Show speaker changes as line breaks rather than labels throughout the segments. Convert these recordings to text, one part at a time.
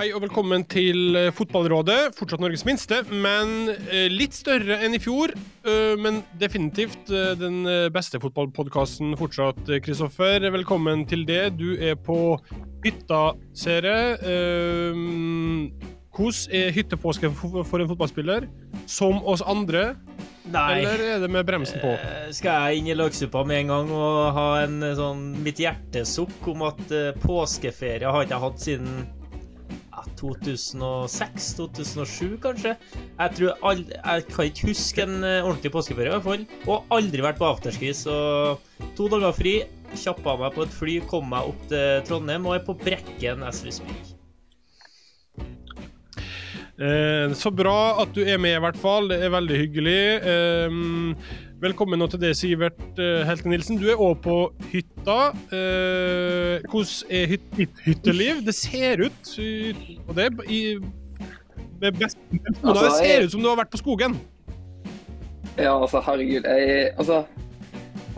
hei og velkommen til eh, Fotballrådet. Fortsatt Norges minste, men eh, litt større enn i fjor. eh, Men definitivt den beste fotballpodkasten fortsatt, Kristoffer. Velkommen til det. Du er på hytta, ser jeg. Hvordan er hyttepåske for en fotballspiller? Som oss andre,
Nei.
eller er det med bremsen på?
Skal jeg inn i løksuppa med en gang og ha en sånn mitt hjertesukk om at påskeferie har ikke jeg hatt siden 2006-2007, kanskje? Jeg aldri, Jeg kan ikke huske en eh, ordentlig påskeferie, i hvert fall. Og aldri vært på afterski, så to dager fri. Kjappa meg på et fly, kom meg opp til Trondheim og er på Brekken as we speak.
Eh, så bra at du er med, i hvert fall. Det er veldig hyggelig. Eh, velkommen nå til det, Sivert eh, Helte Nilsen. Du er òg på hytta. Eh, hvordan er hyt ditt hytteliv? Det ser ut Og det i med best,
Altså,
Det ser ut som du har vært på skogen.
Ja, altså, herregud. Jeg, altså,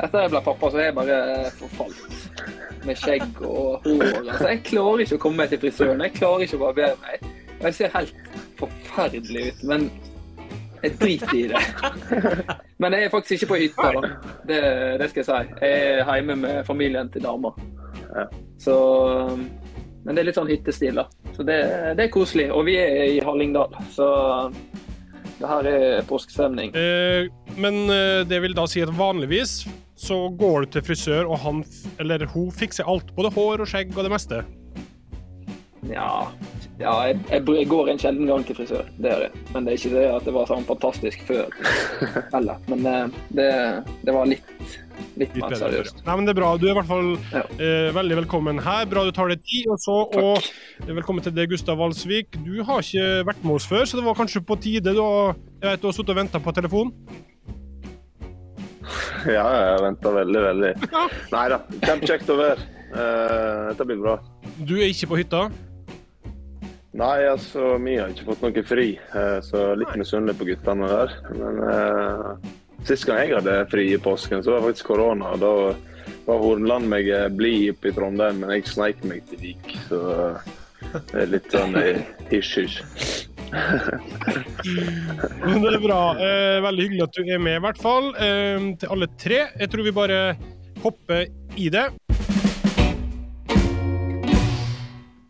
etter jeg ble pappa, så er jeg bare forfalt. Med skjegg og hår. Altså, jeg klarer ikke å komme meg til frisøren. Jeg klarer ikke å barbere meg. Jeg ser helt forferdelig ut, men jeg driter i det. Men jeg er faktisk ikke på hytta, da. Det, det skal jeg si. Jeg er hjemme med familien til dama. Så Men det er litt sånn hyttestil, da. Så det, det er koselig. Og vi er i Hallingdal, så det her er påskestemning.
Eh, men eh, det vil da si at vanligvis så går du til frisør, og han eller hun fikser alt. Både hår og skjegg og det meste.
Ja, ja jeg, jeg, går en sjelden gang til frisør. Det gjør jeg. Men det er ikke det at det var sånn fantastisk før heller. Men eh, det, det var litt, litt
Litt
mer
bedre.
seriøst.
Nei, men det er bra. Du er i hvert fall
Ja.
eh, veldig velkommen her. Bra du tar deg tid. Og så og velkommen til deg, Gustav Valsvik. Du har ikke vært med oss før, så det var kanskje på tide. Du har, jeg vet, du har sittet og venta på telefon.
Ja, jeg venta veldig, veldig. Nei da, kjempekjekt å være. Eh, dette blir bra.
Du er ikke på hytta.
Nei, altså, vi har ikke fått noe fri, eh, så litt misunnelig på guttene der. Men eh, sist gang jeg hadde fri i påsken, så var det faktisk korona. og Da var Hornland meg eh, blid oppe i Trondheim, men jeg sneik meg til Vik. Så eh, det er litt sånn hysj-hysj.
Men det er bra. Eh, veldig hyggelig at du er med, i hvert fall. Eh, til alle tre. Jeg tror vi bare hopper i det.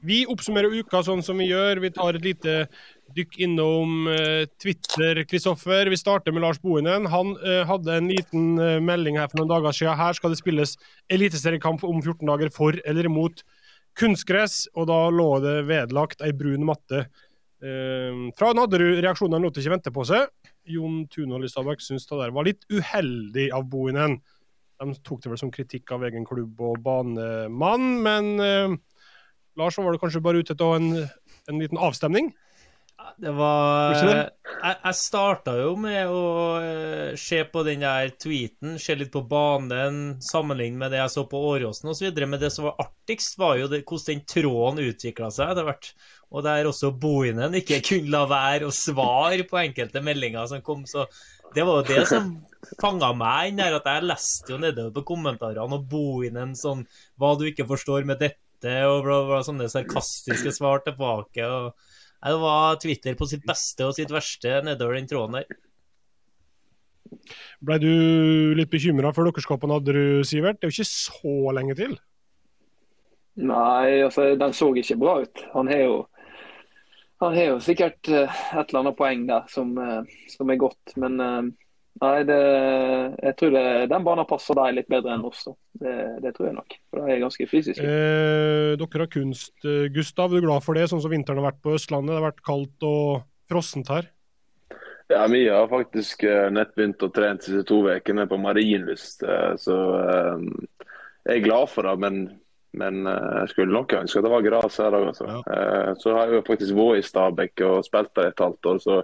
Vi oppsummerer uka sånn som vi gjør. Vi tar et lite dykk innom uh, Twitter, Kristoffer. Vi starter med Lars Bohinen. Han uh, hadde en liten uh, melding her for noen dager siden. Her skal det spilles eliteseriekamp om 14 dager for eller imot kunstgress, og da lå det vedlagt ei brun matte. Fra Nadderud reaksjonene lot ikke vente på seg. Jon Tunhold i Stabæk syns det der var litt uheldig av Bohinen. De tok det vel som kritikk av egen klubb og banemann, men Lars, var du kanskje bare ute etter en, en liten avstemning?
Det var Jeg, jeg starta jo med å eh, se på den der tweeten, se litt på banen, sammenligne med det jeg så på Åråsen osv. Men det som var artigst, var jo det, hvordan den tråden utvikla seg etter hvert. Og der også Bohinen ikke kunne la være å svare på enkelte meldinger som kom. Så det var jo det som fanga meg inn der, at jeg leste jo nedover på kommentarene og Bohinen sånn Hva du ikke forstår med dette, og bla, bla, sånne sarkastiske svar tilbake. og Det var Twitter på sitt beste og sitt verste nedover den tråden der.
Ble du litt bekymra for lukkerskapen på Sivert? Det er jo ikke så lenge til.
Nei, altså, den så ikke bra ut. Han har jo, han har jo sikkert eh, et eller annet poeng der som, eh, som er godt. Men eh, nei, det, jeg tror det, den banen passer deg litt bedre enn oss. Det, det tror jeg nok. For det er ganske fysisk.
Eh, dere har kunst, eh, Gustav. Er du glad for det, sånn som vinteren har vært på Østlandet? Det har vært kaldt og frossent her.
Ja, vi har faktisk eh, nett begynt å trene de siste to ukene på Marienlyst, eh, så eh, jeg er glad for det. Men, men jeg skulle nok ønske at det var gress her òg. Altså.
Ja.
Eh, så har jeg jo faktisk vært i Stabekk og spilt der et halvt år, så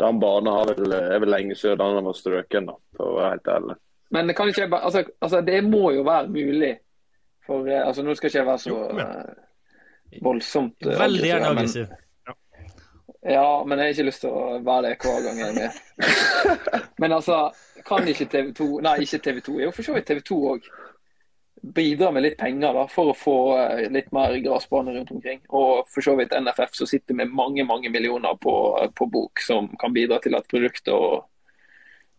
den banen har vel, er vel lenge siden den var strøken, da, for å være helt ærlig.
Men kan ikke bare, altså, altså, det må jo være mulig. For eh, altså, Nå skal ikke jeg være så eh, voldsomt uh,
Veldig gjerne
men- Ja, men jeg har ikke lyst til å være det hver gang jeg er med. Men altså, kan ikke TV 2 Nei, ikke TV 2. Jo, for så vidt TV 2 òg. Bidra med litt penger da, for å få eh, litt mer gressbane rundt omkring. Og for så vidt NFF som sitter med mange mange millioner på, på bok, som kan bidra til at produktet og,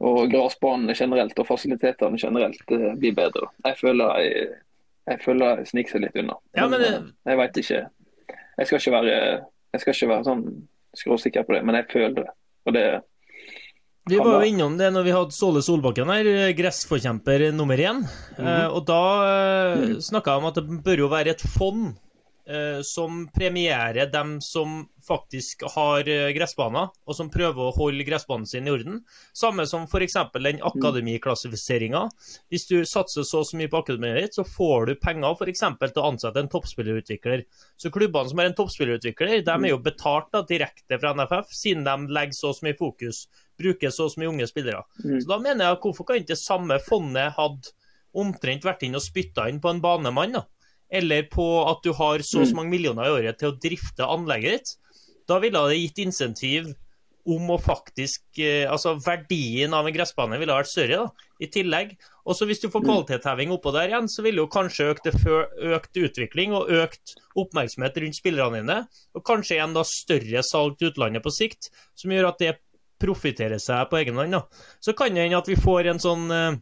og gressbanene generelt og fasilitetene generelt eh, blir bedre. Jeg føler jeg, jeg føler jeg sniker seg litt unna.
Ja, men
eh, jeg veit ikke. Jeg skal ikke være, jeg skal ikke være sånn skråsikker på det, men jeg føler det. Og det
Vi var jo innom det når vi hadde Ståle Solbakken her, gressforkjemper nummer én. eh, og da eh, snakka jeg om at det bør jo være et fond eh, som premierer dem som faktisk har eh, gressbaner, og som prøver å holde gressbanen sin i orden. Samme som f.eks. den akademiklassifiseringa. Hvis du satser så så mye på akademiet ditt, så får du penger f.eks. til å ansette en toppspillerutvikler. Så klubbene som har en toppspillerutvikler, de er jo betalt da, direkte fra NFF, siden de legger så mye fokus, bruker så mye unge spillere.
Mm.
Så da mener jeg, hvorfor kan ikke det samme fondet hatt omtrent vært inn og spytta inn på en banemann, da? Eller på at du har så og så mange millioner i året til å drifte anlegget ditt? Da ville det gitt insentiv om å faktisk eh, Altså verdien av en gressbane ville vært større, da, i tillegg. Og så hvis du får kvalitetsheving oppå der igjen, så ville jo kanskje økt, økt utvikling og økt oppmerksomhet rundt spillerne dine, og kanskje igjen da større salg til utlandet på sikt, som gjør at det profitterer seg på egen hånd. Så kan det hende at vi får en sånn eh,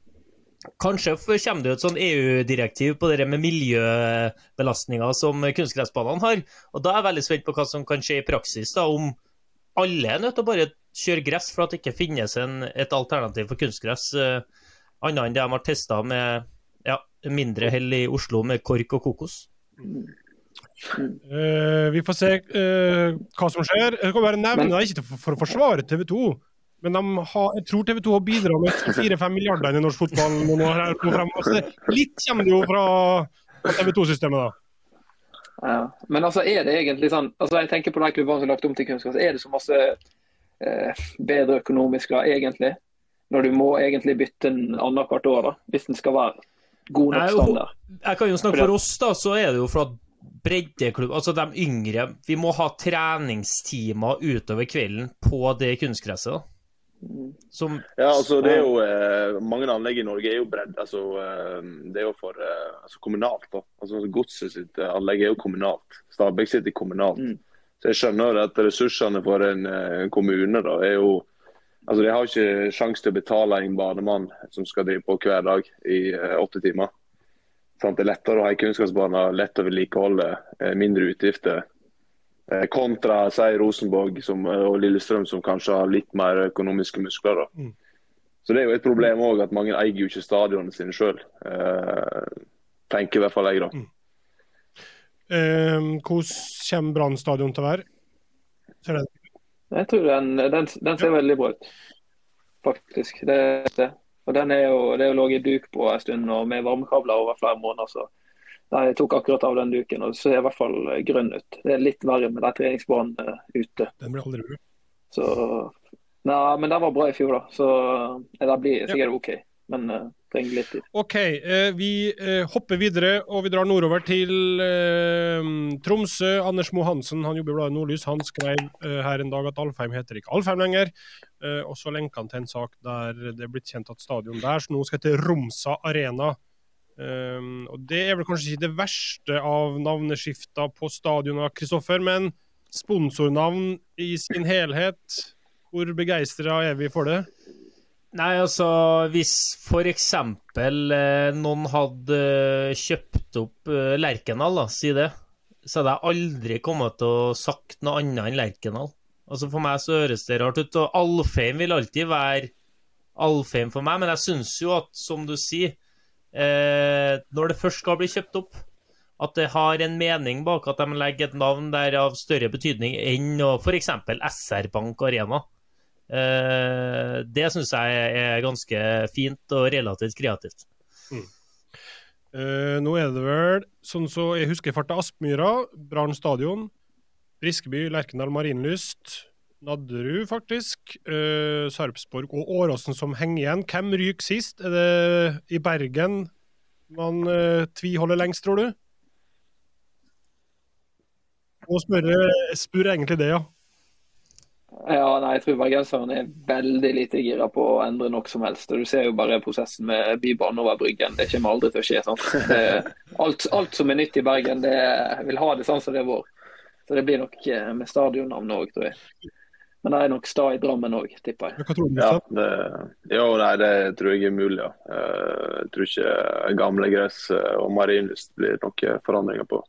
Kanskje kommer det jo et sånn EU-direktiv på det med miljøbelastninger som kunstgressbanene har. Og Da er jeg veldig spent på hva som kan skje i praksis. da, Om alle er nødt til å bare kjøre gress for at det ikke finnes en, et alternativ for kunstgress, uh, annet enn det de har testa med ja, mindre hell i Oslo med kork og kokos.
Eh, vi får se uh, hva som skjer. Jeg kan bare nevne
Men-
det, ikke for, for å forsvare TV 2, men de har, jeg tror TV 2 har bidratt med 4-5 milliarder i norsk fotball noen år her nå fremover. Så litt kommer det jo fra, TV 2-systemet, da.
Ja. Men altså, er det egentlig sånn altså Jeg tenker på de klubbene som har lagt om til kunstgress. Er det så masse eh, bedre økonomisk da, egentlig? Når du må egentlig bytte en annethvert år, da, hvis den skal være god nok standard.
Jeg kan jo snakke for oss, da, så er det jo for at breddeklubb, altså de yngre Vi må ha treningstimer utover kvelden på det kunstgresset. Som
Ja, altså det er jo eh, Mange anlegg i Norge er jo bredd. Altså, eh, det er jo for eh, altså kommunalt. da. Altså Godset sitt eh, anlegg er jo kommunalt. Stabæk sitt er kommunalt.
Mm.
Så jeg skjønner at ressursene for en eh, kommune da er jo Altså De har ikke sjanse til å betale en banemann som skal drive på hver dag i eh, åtte timer. Sant? Det er lettere å ha en kunnskapsbane, lett å vedlikeholde, eh, mindre utgifter. Eh, kontra si Rosenborg som, eh, og Lillestrøm, som kanskje har litt mer økonomiske muskler. da.
Mm.
Så Det er jo et problem òg at mange eier jo ikke stadionene sine sjøl. Eh, tenker i hvert fall jeg, da.
Eh, hvordan kommer Brann stadion til å være?
Jeg tror den, den, den ser veldig bra ut, faktisk. Det, det. Og den er jo, det er jo ligget duk på en stund, og med varmekabler over flere måneder. så Nei, Jeg tok akkurat av den duken, og det ser i hvert fall grønn ut. Det er litt verre med de treningsbanene ute.
Den blir aldri bra.
Så Nei, men den var bra i fjor, da. Så ja, det blir sikkert OK. Men uh, trenger litt tid.
OK, uh, vi uh, hopper videre og vi drar nordover til Tromsø. Anders Moe Hansen han jobber i bladet Nordlys. Han skrev her en dag at Alfheim heter ikke Alfheim lenger. Og så lenka han til en sak der det er blitt kjent at stadion der så nå skal hete Romsa Arena. Og Det er vel kanskje ikke det verste av navneskifta på stadioner, Kristoffer, men sponsornavn i sin helhet, hvor begeistra er vi for det?
Nei, altså hvis eksempel eh, noen hadde kjøpt opp eh, Lerkendal, da, si det, så hadde jeg aldri kommet til å sagt noe annet enn Lerkendal. Altså For meg så høres det rart ut. Og Alfheim vil alltid være Alfheim for meg, men jeg syns jo at, som du sier, eh, når det først skal bli kjøpt opp, at det har en mening bak at de legger et navn der av større betydning enn f.eks. SR Bank Arena. Eh, det syns jeg er ganske fint og relativt kreativt.
Eh, nå er det vel sånn så jeg husker farta Aspmyra, Brann stadion, Briskeby, Lerkendal Marienlyst, Nadderud faktisk, uh, Sarpsborg og Åråsen som henger igjen. Hvem ryker sist? Er det i Bergen man uh, tviholder lengst, tror du? Nå spør jeg egentlig det, ja.
Ja, nei, jeg tror bergenserne er veldig lite gira på å endre noe som helst. Og Du ser jo bare prosessen med Bybanen over Bryggen. Det kommer aldri til å skje. sant? Det, alt, alt som er nytt i Bergen, det vil ha det sånn som det er vår. Så det blir nok eh, med stadionnavn òg, tror jeg. Men det er nok stad i Drammen òg, tipper jeg.
Hva tror du?
Ja, det, jo, nei, det tror jeg er mulig, ja. Eh, Jeg tror ikke gamle gress eh, og marinlyst blir noen forandringer på.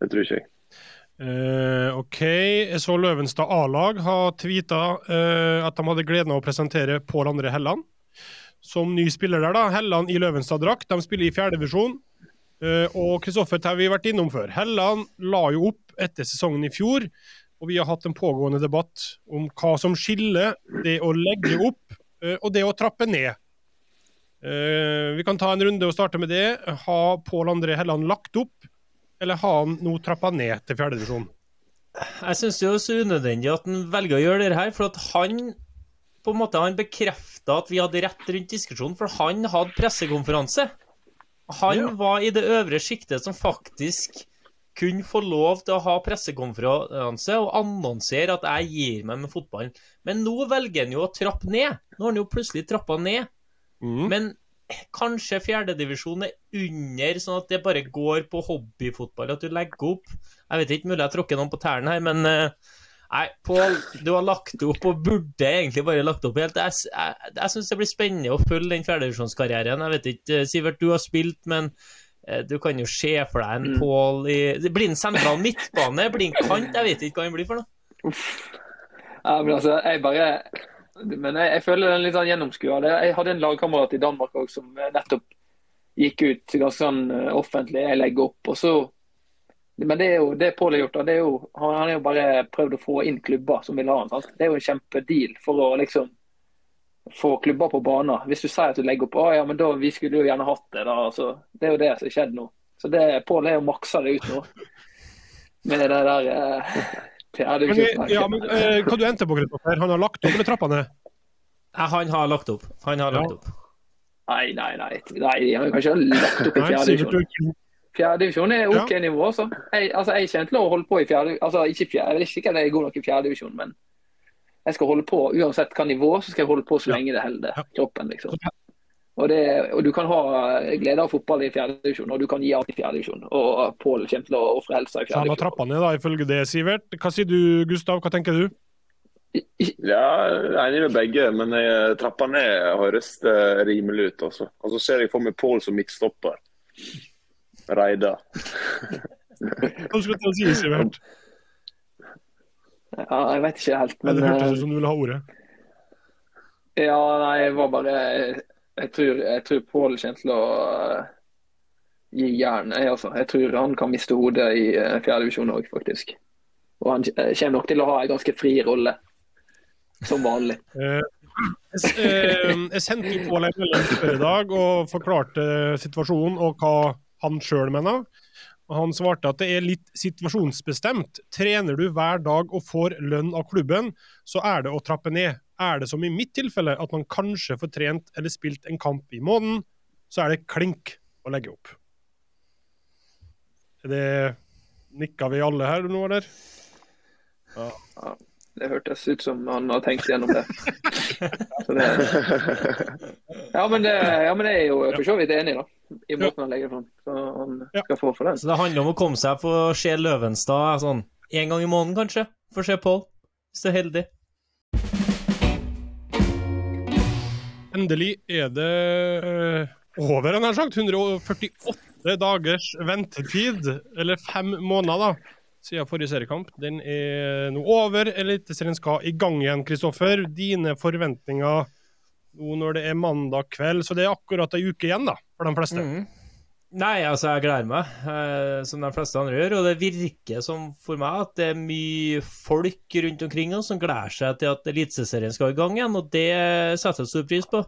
Det tror ikke jeg.
Eh, OK. Jeg så Løvenstad A-lag har tweeta uh, at de hadde gleden av å presentere Pål André Helland som ny spiller der. da. Helland i Løvenstad-drakt. De spiller i fjerdedivisjon. Uh, og Kristoffer har vi vært innom før. Helland la jo opp etter sesongen i fjor, og vi har hatt en pågående debatt om hva som skiller det å legge opp uh, og det å trappe ned. Uh, vi kan ta en runde og starte med det. Har Pål André Helland lagt opp, eller har han nå trappa ned til fjerdedivisjon?
Jeg syns det er så unødvendig at han velger å gjøre det her, for at han på en måte han bekrefta at vi hadde rett rundt diskusjonen, for han hadde pressekonferanse. Han
Ja.
var i det øvre sjiktet som faktisk kunne få lov til å ha pressekonferanse og annonsere at jeg gir meg med fotballen. Men nå velger han jo å trappe ned. Nå har han jo plutselig trappa ned.
Mm.
Men kanskje fjerdedivisjon er under, sånn at det bare går på hobbyfotball, at du legger opp. Jeg vet ikke, mulig jeg tråkker noen på tærne her, men eh, Nei, Pål, du har lagt opp og burde egentlig bare lagt opp helt. Jeg, jeg, jeg syns det blir spennende å følge den fjerdedivisjonskarrieren. Jeg vet ikke, eh, Sivert, du har spilt, men eh, du kan jo se for deg en
Mm.
Pål i Blir en sentral midtbane? Blir en kant? Jeg vet ikke hva han blir for noe.
Ja, men altså, jeg bare Men jeg, jeg føler den litt sånn gjennomskua. Jeg hadde en lagkamerat i Danmark også, som eh, nettopp gikk ut ganske sånn eh, offentlig. Jeg legger opp, og så Men det er jo det Pål har gjort. det er jo, Han har jo bare prøvd å få inn klubber som vil ha han. Det er jo en kjempedeal for å liksom få klubber på banen. Hvis du sier at du legger opp Å ja, men da vi skulle jo gjerne hatt det, da. altså, Det er jo det som har skjedd nå. Så det Pål er jo maksa det ut nå. Med det der eh,
Men, ja, men eh, hva du endte på, Kristoffer? Han har lagt opp eller trappa ned?
Han har lagt opp. Han har
Ja.
lagt opp.
Nei, nei, nei. nei han har kanskje lagt opp i
Nei,
fjerde divisjon. Fjerde divisjon er OK nivå, altså. Jeg, altså, jeg kjente til å holde på i fjerde altså, ikke fjerde, Jeg vet ikke om jeg er god nok i fjerde divisjon, men jeg skal holde på uansett hva nivå, så skal jeg holde på så lenge det holder kroppen, liksom. Og, det, og du kan ha glede av fotball i fjerde divisjon, og du kan gi alt i fjerde divisjon. Og Pål kommer til å ofre helsa i
Så han
fjerde
har
divisjon.
trappa ned, da, ifølge det, Sivert. Hva sier du, Gustav? Hva tenker du?
Ja, jeg er enig med begge, men jeg trappa ned høres det rimelig ut. Altså. Og så ser jeg for meg Pål som midtstopper. Reidar.
Hva skulle du til å si, Sivert?
Ja, jeg vet ikke helt,
Men
men
det hørtes
eh,
ut som du ville ha ordet.
Ja, nei, jeg var bare Jeg tror, jeg tror Pål kommer til å eh, gi jern. Jeg, altså. jeg tror han kan miste hodet i uh, fjerdedivisjon òg, faktisk. Og han eh, kommer nok til å ha en ganske fri rolle, som vanlig.
Eh, jeg, eh, sendte Pål en melding i dag og forklarte situasjonen og hva han sjøl mener. Han svarte at det er litt situasjonsbestemt. Trener du hver dag og får lønn av klubben, så er det å trappe ned. Er det som i mitt tilfelle, at man kanskje får trent eller spilt en kamp i måneden, så er det klink å legge opp. Er det Nikka vi alle her nå, eller?
Det hørtes ut som han har tenkt gjennom det. Det ja, men det, ja, men jeg er jo for så vidt enig, da. I måten han legger fram. Så han skal få for den.
Så det handler om å komme seg for å se Løvenstad sånn en gang i måneden, kanskje. For å se Pål, hvis du er heldig.
Endelig er det eh, over, han har sagt. 148 dagers ventetid, eller fem måneder, da, siden forrige seriekamp. Den er nå over. Eliteserien skal i gang igjen, Kristoffer. Dine forventninger nå når det er mandag kveld, så det er akkurat ei uke igjen, da, for de fleste.
Mhm. Nei, altså, jeg gleder meg, eh, som de fleste andre gjør. Og det virker som for meg at det er mye folk rundt omkring oss som gleder seg til at Eliteserien skal i gang igjen, og det setter jeg stor pris på.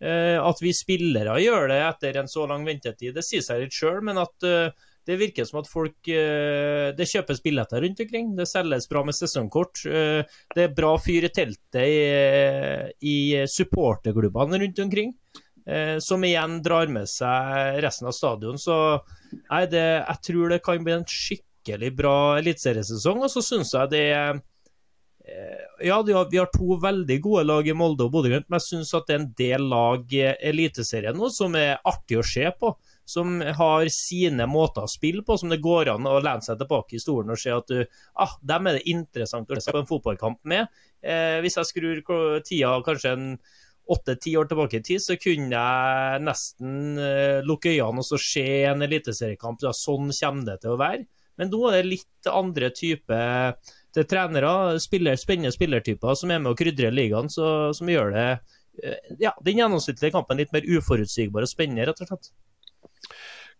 Eh, at vi spillere gjør det etter en så lang ventetid, det sier seg litt sjøl, men at eh, det virker som at folk eh, Det kjøpes billetter rundt omkring, det selges bra med sesongkort. eh, det er bra fyr i teltet i, i supporterklubbene rundt omkring. Eh, som igjen drar med seg resten av stadion. Så nei, det, jeg tror det kan bli en skikkelig bra eliteseriesesong. Og så syns jeg det er eh, ja, vi har to veldig gode lag i Molde og Bodø-Glimt, men jeg syns det er en del lag i Eliteserien nå som er artig å se på. Som har sine måter å spille på, som det går an å lene seg tilbake i stolen og se at du, ah, dem er det interessant å se på en fotballkamp med. Eh, hvis jeg skrur tida kanskje en åtte-ti år tilbake i tid, så kunne jeg nesten eh, lukke øynene og så se en eliteseriekamp. Ja, sånn kommer det til å være. Men nå er det litt andre typer til trenere, spiller, spennende spillertyper som er med å krydre ligaen, så, som gjør det eh, ja, den gjennomsnittlige kampen litt mer uforutsigbar og spennende, rett og slett.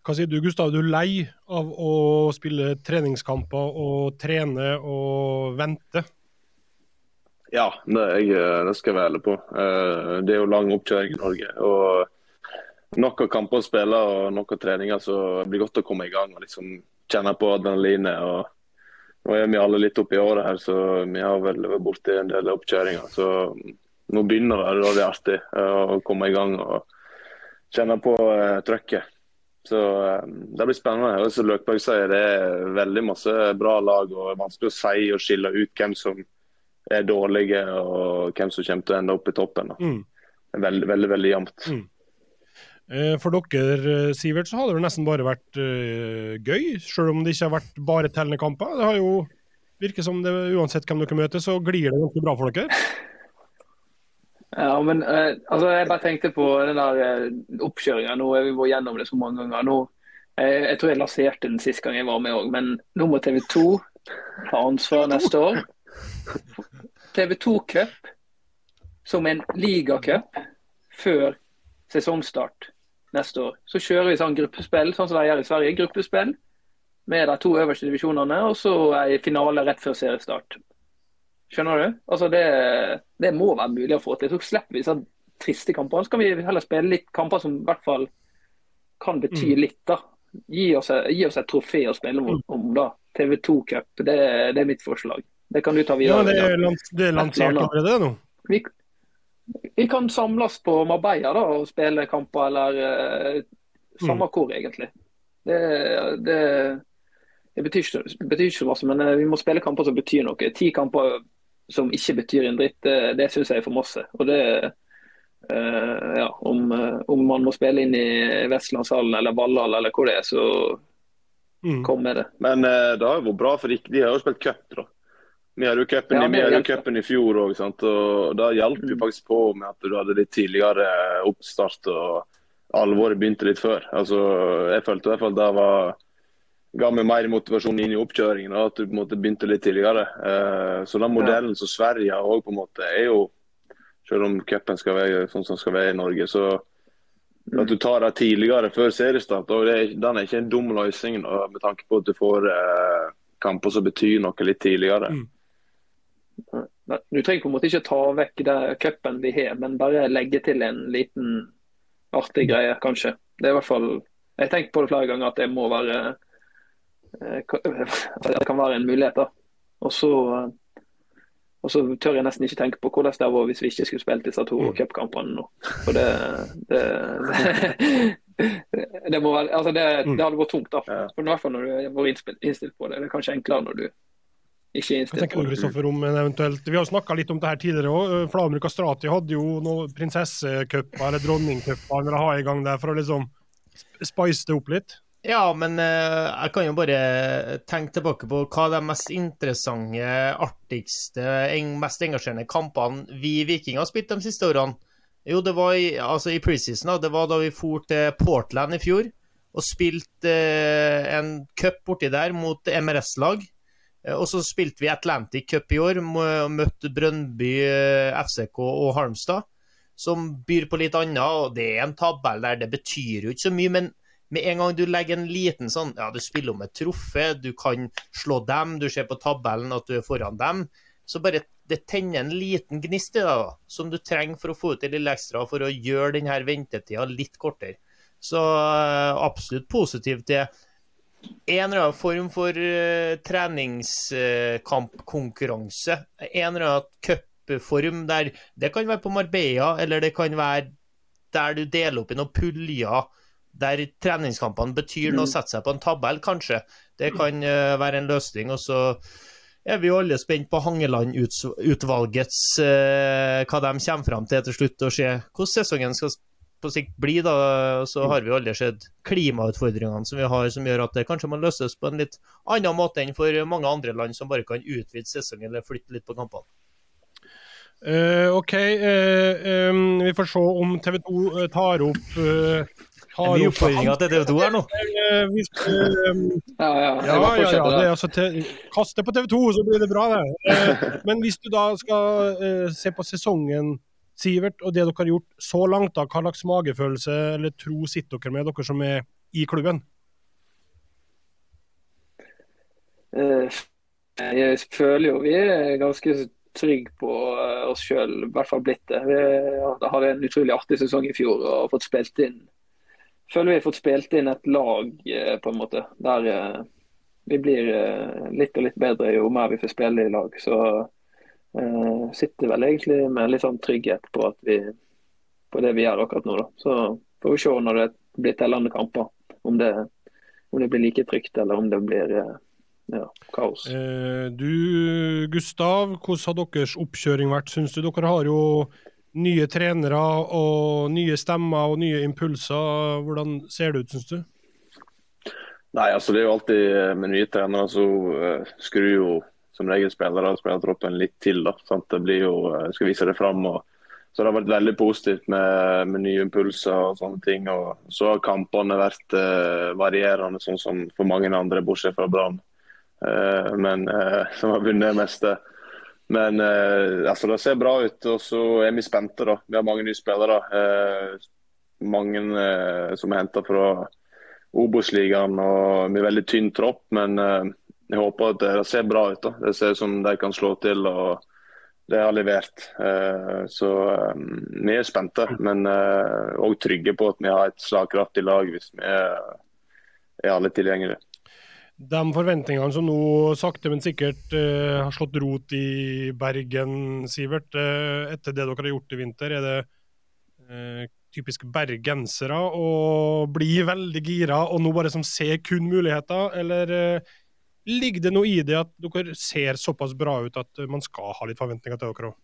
Hva sier du, Gustav? Du er lei av å spille treningskamper og trene og vente?
Ja, det, jeg, det skal jeg være ærlig på. Eh, Det er jo lang oppkjøring i Norge. og Nok av kamper å spille og nok av treninger, så det blir godt å komme i gang og liksom kjenne på adrenalinet. og Nå er vi alle litt oppi året her, så vi har vel vært borti en del oppkjøringer. Så nå begynner det, da det er artig eh, å komme i gang og kjenne på eh, trøkket. Så eh, det blir spennende. Og som Løkberg sier, det er veldig masse bra lag, og det er vanskelig å si og skille ut hvem som er dårlige og hvem som kommer til å ende opp i toppen. da.
Mm.
Er veldig, veldig, jevnt.
Mm. Eh, For dere, eh, Sivert, så har det vel nesten bare vært uh, gøy, selv om det ikke har vært bare tellende kamper. Det har jo virker som det uansett hvem dere møter, så glir det ganske bra for dere.
Ja, men uh, altså, jeg bare tenkte på den der uh, oppkjøringa. Nå har vi vært gjennom det så mange ganger. Nå, eh, jeg tror jeg lanserte den sist gang jeg var med òg, men nå må TV 2 ha ansvar neste år. TV 2 Cup som en ligacup før sesongstart neste år. Så kjører vi sånn gruppespill, sånn som de gjør i Sverige. Gruppespill med de to øverste divisjonene, og så ei finale rett før seriestart. Skjønner du? Altså det, det må være mulig å få til. Så slipper vi sånn triste kamper. Så kan vi heller spille litt kamper som i hvert fall kan bety
Mm.
litt. da. Gi oss, gi oss et trofé å spille om, om da. TV2 Cup, det, det er mitt forslag. Det kan du ta
Ja,
videre.
det er, lans det er lansert allerede nå.
Vi, vi kan samles på Marbella da, og spille kamper, eller uh, samme
Mm.
hvor, egentlig. Det, det, det betyr, ikke, betyr ikke så masse, men uh, vi må spille kamper som betyr noe. Ti kamper som ikke betyr en dritt, det, det syns jeg er for masse. Og det, uh, ja, om, om man må spille inn i Vestlandshallen eller Valhall eller hvor det er, så
Mm.
kom med det.
Men det har jo vært bra, for de, de har jo spilt cup. da. Vi hadde jo cupen
Ja,
i- fjor òg, og da hjalp jo
Mm.
faktisk på med at du hadde litt tidligere oppstart og alvoret begynte litt før. Altså, Jeg følte i hvert fall det var ga meg mer motivasjon inn i oppkjøringen. og At du på en måte begynte litt tidligere. Eh, Så den modellen som Sverige har også på en måte er jo Selv om cupen skal være sånn som skal være i Norge, så at du tar det tidligere før seriestart, og det er, den er ikke en dum løsning med tanke på at du får eh, kamper som betyr noe litt tidligere.
Mm.
Du trenger på en måte ikke ta vekk det cupen vi har, men bare legge til en liten artig greie, kanskje. Det er i hvert fall Jeg har tenkt på det flere ganger at det må være eh, at Det kan være en mulighet, da. Og så eh, og så tør jeg nesten ikke tenke på hvordan det var hvis vi ikke skulle spilt disse to
Mm.
cupkampene nå. For det det, det, må være, altså det, det hadde vært tungt, da. For I hvert fall når du har vært innstilt på det. Det er kanskje enklere når du ikke
Hva
innstilt
tenker du. Kristoffer, om en eventuelt Vi har snakka litt om det her tidligere òg. Flamur Kastrati hadde jo noen prinsessecuper eller dronningcuper eller ha i gang der for å liksom sp- spice det opp litt.
Ja, men eh, jeg kan jo bare tenke tilbake på hva de mest interessante, artigste, eng- mest engasjerende kampene vi vikinger har spilt de siste årene. Jo, det var i, altså i preseason, da. Det var da vi for til Portland i fjor og spilte eh, en cup borti der mot MRS-lag. Eh, Og så spilte vi Atlantic Cup i år og møtte Brøndby, eh, FCK og Halmstad, som byr på litt annet. Og det er en tabell der, det betyr jo ikke så mye, men med en gang du legger en liten sånn Ja, du spiller om et truffe du kan slå dem, du ser på tabellen at du er foran dem. Så bare det tenner en liten gnist i deg, som du trenger for å få ut det lille ekstra for å gjøre denne ventetida litt kortere. Så eh, absolutt positivt til en eller annen form for uh, treningskampkonkurranse. en eller annen cupform der Det kan være på Marbella, eller det kan være der du deler opp i noen puljer der treningskampene betyr noe å sette seg på en tabell, kanskje. Det kan uh, være en løsning. Og så er vi jo alle spent på Hangeland-utvalgets eh, Hva de kommer fram til til slutt, og se hvordan sesongen skal på sikt bli. da, Så har vi aldri sett klimautfordringene som vi har, som gjør at det kanskje må løses på en litt annen måte enn for mange andre land som bare kan utvide sesongen eller flytte litt på kampene.
Uh, OK, uh, um, vi får se om TV 2 tar opp uh,
Det er mye oppfordringer til TV 2 her nå.
Eh, vi skal,
Ja, ja.
Ja, ja, ja. Det er altså kast det på TV 2, så blir det bra, det. Eh, men hvis du da skal uh, se på sesongen, Sivert, og det dere har gjort så langt, da, hva slags magefølelse eller tro sitter dere med, dere som er i klubben?
Eh, Jeg føler jo vi er ganske trygge på eh, oss sjøl, i hvert fall blitt det. Vi hadde en utrolig artig sesong i fjor og fått spilt inn Føler vi har fått spilt inn et lag, eh, på en måte, der vi blir litt og litt bedre jo mer vi får spille i lag. Så eh, sitter vel egentlig med litt sånn trygghet på at vi på det vi gjør akkurat nå. da. Så får vi se når det blir tellende kamper, om det, om det blir like trygt eller om det blir eh, ja, kaos.
Eh, du, Gustav, hvordan har deres oppkjøring vært, syns du? Dere har jo nye trenere og nye stemmer og nye impulser. Hvordan ser det ut, syns du?
Nei, altså det er jo alltid eh, med nye trenere så uh, skrur jo som regel spillere og spillertroppen litt til. da, sant? Det blir jo, uh, skal vise det fram. Og, så det har vært veldig positivt med, med nye impulser og sånne ting. og Så har kampene vært uh, varierende, sånn som for mange andre, bortsett fra Brann. Uh, men uh, som har vunnet det meste. Men uh, altså det ser bra ut, og så er vi spente. da. Vi har mange nye spillere. Mange som er henta fra Obos-ligaen og Vi er veldig tynn tropp, men eh, jeg håper at det ser bra ut. da. Det ser ut som de kan slå til, og det har levert. Eh, så eh, vi er spente, men òg trygge på at vi har et slagkraftig lag hvis vi er, alle tilgjengelige.
De forventningene som nå sakte, men sikkert eh, har slått rot i Bergen, Sivert, eh, etter det dere har gjort i vinter, er det eh, typisk bergensere å bli veldig gira og nå bare som ser kun muligheter, eller eh, ligger det noe i det at dere ser såpass bra ut at man skal ha litt forventninger til dere òg?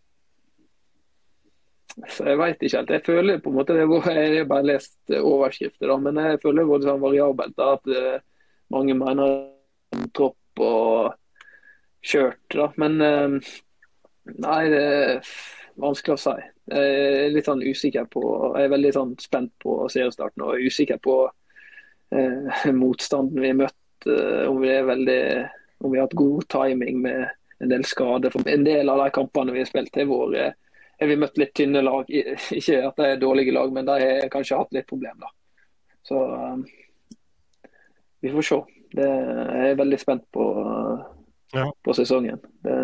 Jeg vet ikke helt. Jeg føler på en måte, Jeg har bare lest eh, overskrifter, da, men jeg føler det var sånn variabelt. da, At eh, mange mener tropp og kjørt. da, Men eh, nei, det er vanskelig å si. Jeg er litt sånn usikker på Jeg er veldig sånn spent på seriestarten og er usikker på eh, motstanden vi har møtt. Eh, om vi veldig om vi har hatt god timing med en del skader. For en del av de kampene vi har spilt, har vært eh, har vi møtt litt tynne lag. Ikke at de er dårlige lag, men de har kanskje hatt litt problemer. Så um, vi får se. Det, jeg er veldig spent på, uh,
Ja.
på sesongen. Det,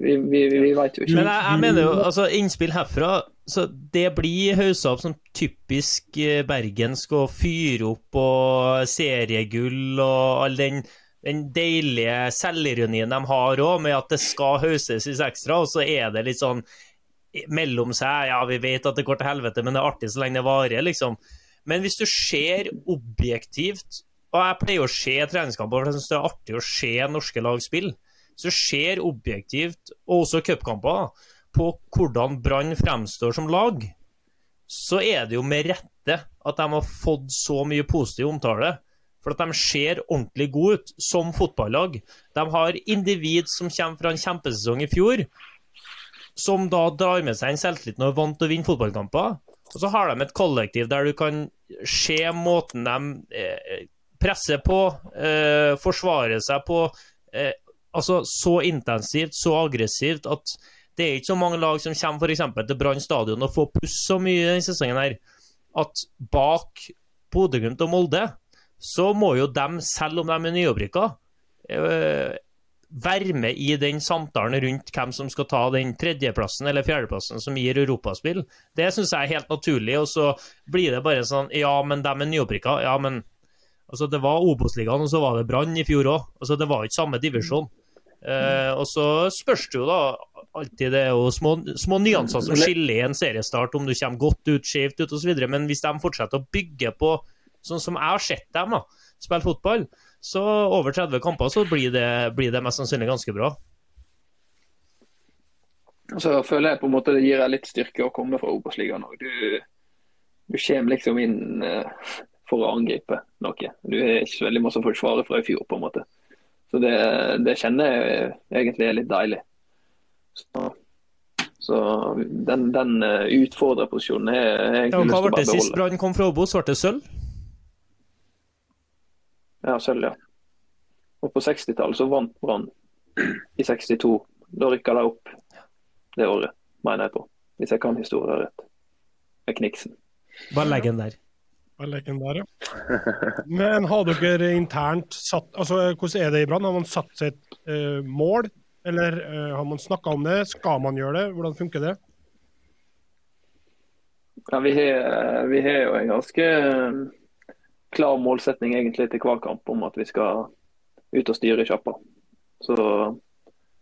vi, vi, vi vet jo ikke.
Men jeg, jeg mener jo, altså innspill herfra så Det blir haussa opp som typisk eh, bergensk å fyre opp og seriegull og all den, den deilige selvironien de har òg, med at det skal hauses ekstra, og så er det litt sånn mellom seg Ja, vi vet at det går til helvete, men det er artig så lenge det varer, liksom. Men hvis du ser objektivt og jeg pleier å se treningskamper, for jeg syns det er artig å se norske lag spille. Så ser objektivt, og også cupkamper, på hvordan Brann fremstår som lag. Så er det jo med rette at de har fått så mye positiv omtale. For at de ser ordentlig gode ut som fotballag. De har individ som kommer fra en kjempesesong i fjor, som da drar med seg en selvtillit når er vant til å vinne fotballkamper. Og så har de et kollektiv der du kan se måten de presser på, eh, forsvare seg på eh, altså så intensivt, så aggressivt at det er ikke så mange lag som kommer eksempel til Brann stadion og får puss så mye denne sesongen her, at bak Bodø-Glimt og Molde, så må jo dem, selv om de er nyopprykka, eh, være med i den samtalen rundt hvem som skal ta den tredjeplassen eller fjerdeplassen som gir europaspill. Det syns jeg er helt naturlig, og så blir det bare sånn Ja, men de er nyopprykka. Ja, men altså, det var Obos-ligaen, og så var det Brann i fjor òg. Altså, det var ikke samme divisjon. Eh, og så spørs det jo da alltid Det er jo små, små nyanser som skiller en seriestart, om du kommer godt ut, skjevt ut osv. Men hvis de fortsetter å bygge på sånn som jeg har sett dem da, spille fotball, så over 30 kamper så blir det, blir det mest sannsynlig ganske bra.
Så føler jeg på en måte det gir deg litt styrke å komme fra Obos-ligaen òg. Du, du kommer liksom inn eh, for å angripe noe. Du har ikke så veldig mye å forsvare fra i fjor, på en måte. Så det, det kjenner jeg egentlig er litt deilig. Så, så den, den eh, utfordrerposisjonen har
jeg
egentlig
hva
lyst til å
det sist
beholde.
Brann kom fra Obos? Ble det sølv?
Ja, sølv, ja. Og på 60-tallet så vant Brann i 62. Da rykka de opp det året, mener jeg på. Hvis jeg kan historien rett. Med Kniksen.
Bare legg den der.
Der, ja. Men har dere internt satt altså Hvordan er det i Brann? Har man satt seg et uh, mål, eller uh, har man snakka om det? Skal man gjøre det? Hvordan funker det?
Ja, vi har, vi har jo en ganske eh, klar målsetning egentlig til hver kamp om at vi skal ut og styre sjappa. Så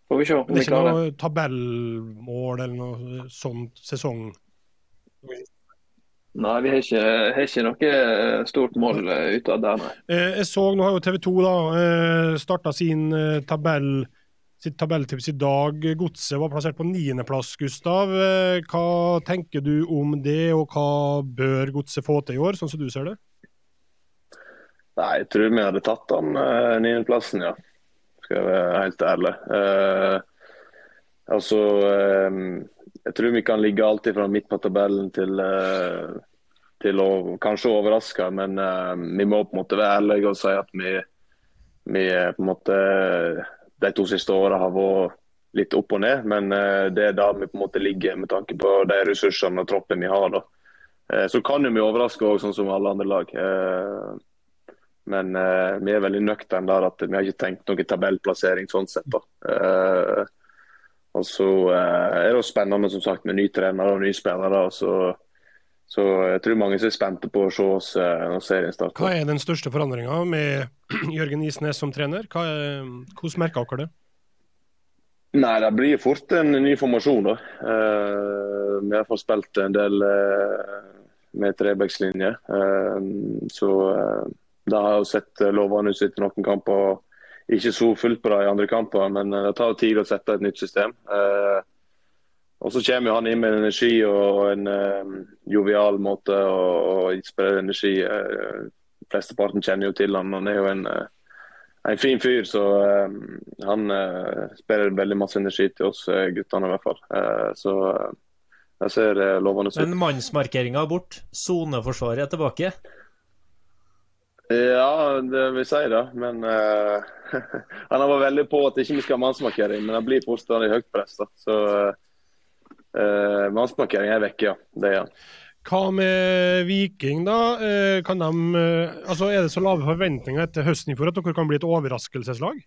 får vi se om vi klarer
Det
Det
er ikke noe tabellmål eller noe sånt sesong?
Nei, vi har ikke, har ikke noe eh, stort mål eh, ut av det, nei.
Eh, jeg så, nå har jo TV 2 da, eh, starta sin eh, tabell sitt tabelltips i dag. Godset var plassert på niendeplass, Gustav. Eh, hva tenker du om det, og hva bør Godset få til i år, sånn som du ser det?
Nei, jeg tror vi hadde tatt den niendeplassen, ja. Skal jeg være helt ærlig. Eh, altså eh, Jeg tror vi kan ligge alltid fra midt på tabellen til, eh, til å kanskje overraske, men uh, vi må på en måte være ærlige og si at vi, vi på en måte de to siste åra har vært litt opp og ned, men uh, det er der vi på en måte ligger med tanke på de ressursene og troppen vi har. da. Uh, Så kan vi overraske også, sånn som alle andre lag. Men vi er veldig nøkterne der at vi har ikke tenkt noen tabellplassering sånn sett. da. Og så er det spennende som sagt med ny trener og nye spillere. Så, så jeg tror mange er spente på å se oss eh, når serien starter.
Hva er den største forandringa med Jørgen Isnes som trener? Er, hvordan merker dere det?
Nei, det blir fort en ny formasjon. da. Uh, vi har fått spilt en del uh, med trebekslinje. Uh, så eh, det har jo sett eh, lovende ut etter noen kamper. Ikke så fullt på i andre kamper, men eh, det tar tid å sette et nytt system. Eh, og så kommer han inn med energi og en eh, jovial måte å, å spre energi. Uh, flesteparten kjenner jo til han. Han er jo en uh, en fin fyr, så eh, han uh, sprer veldig masse energi til oss guttene i hvert fall. Så det ser uh, lovende ut.
Men mannsmarkeringa er bort. Soneforsvaret er tilbake.
Ja, det vil si det. Men han har vært veldig på at ikke vi skal ha mannsmarkering, men han blir fortsatt i høyt press. da. Så uh, mannsmarkering er vekke, ja. Det er han.
Hva med Viking, da? Eh, Kan de, eh, altså er det så lave forventninger etter høsten i fjor at dere kan bli et overraskelseslag?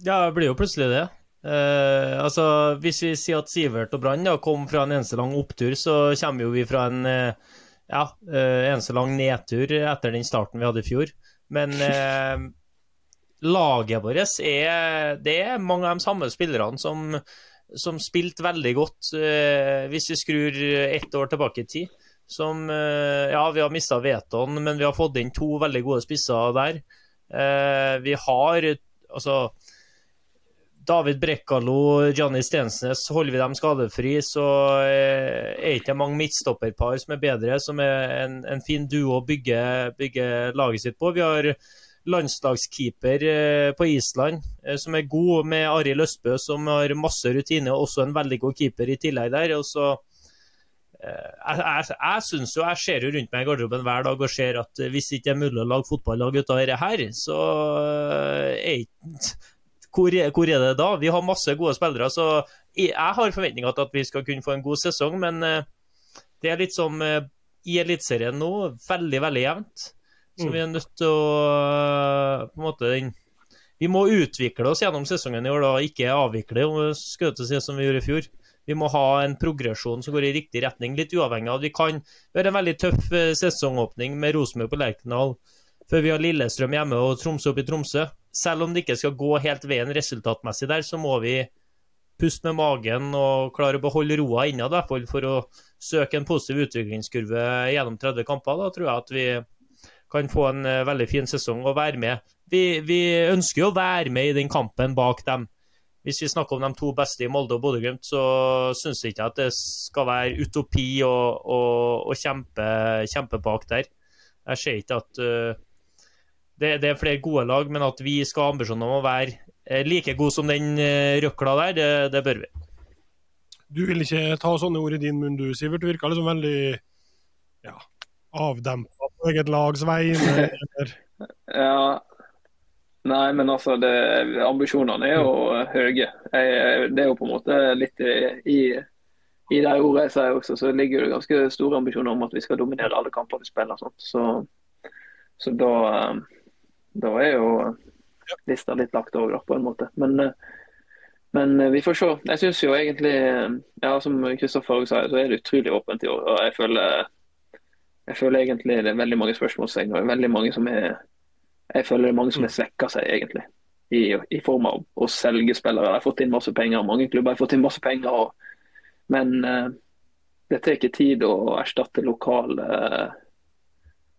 Ja, det blir jo plutselig det. Eh, altså, Hvis vi sier at Sivert og Brann kom fra en eneste lang opptur, så kommer jo vi fra en eh, ja, eh, eneste lang nedtur etter den starten vi hadde i fjor. Men eh, laget vårt er Det er mange av de samme spillerne som, som spilte veldig godt, eh, hvis vi skrur ett år tilbake i tid. Som eh, Ja, vi har mista Veton, men vi har fått inn to veldig gode spisser der. Eh, vi har altså David Brekkalo, Johnny Stensnes, holder vi dem skadefri, så er ikke mange midtstopperpar som er bedre, som er en, en fin duo å bygge, bygge laget sitt på. Vi har landslagskeeper eh, på Island eh, som er god, med Arild Østbø som har masse rutine, og også en veldig god keeper i tillegg der. og så eh, jeg, jeg, jeg synes jo, jeg ser jo rundt meg i garderoben hver dag og ser at hvis ikke er mulig å lage fotballag ut av dette her, så er ikke hvor, hvor er det da? Vi har masse gode spillere, så jeg har forventninger til at vi skal kunne få en god sesong, men det er litt som i Eliteserien nå, veldig, veldig jevnt. Så
Mm.
vi er nødt til å eh, på en måte den Vi må utvikle oss gjennom sesongen i år, da, ikke avvikle, om vi skulle til å si som vi gjorde i fjor. Vi må ha en progresjon som går i riktig retning, litt uavhengig av vi kan gjøre en veldig tøff eh, sesongåpning med Rosenborg på Lerkendal før vi har Lillestrøm hjemme og Tromsø opp i Tromsø. Selv om det ikke skal gå helt veien resultatmessig der, så må vi puste med magen og klare å beholde roa innad, i hvert fall for å søke en positiv utviklingskurve gjennom 30 kamper. Da tror jeg at vi kan få en eh, veldig fin sesong og være med. Vi, vi ønsker jo å være med i den kampen bak dem hvis vi snakker om de to beste i Molde og Bodø-Glimt, så syns jeg ikke at det skal være utopi å, å, å kjempe, kjempe, bak der. Jeg ser ikke at uh, det, det, er flere gode lag, men at vi skal ha ambisjoner om å være uh, like gode som den røkla der, det, det, bør vi.
Du vil ikke ta sånne ord i din munn, du, Sivert. Du virker liksom veldig ja, avdempa eget lags vegne.
ja, Nei, men altså, det, ambisjonene er jo høye. Jeg, det er jo på en måte litt i, i jeg sier også, så ligger det ganske store ambisjoner om at vi skal dominere alle kamper vi spiller. Sånt. Så, så da, da, er jo lista litt lagt over, på en måte. Men, men vi får se. Jeg syns jo egentlig, ja, som Kristoffer sa, så er det utrolig åpent i år. og jeg føler, jeg føler egentlig det er veldig mange spørsmålstegn og veldig mange som er jeg føler det er mange som har svekka seg, egentlig. I, I, form av å selge spillere. De har fått inn masse penger, mange klubber har fått inn masse penger. Og, men uh, det tar ikke tid å erstatte lokale uh,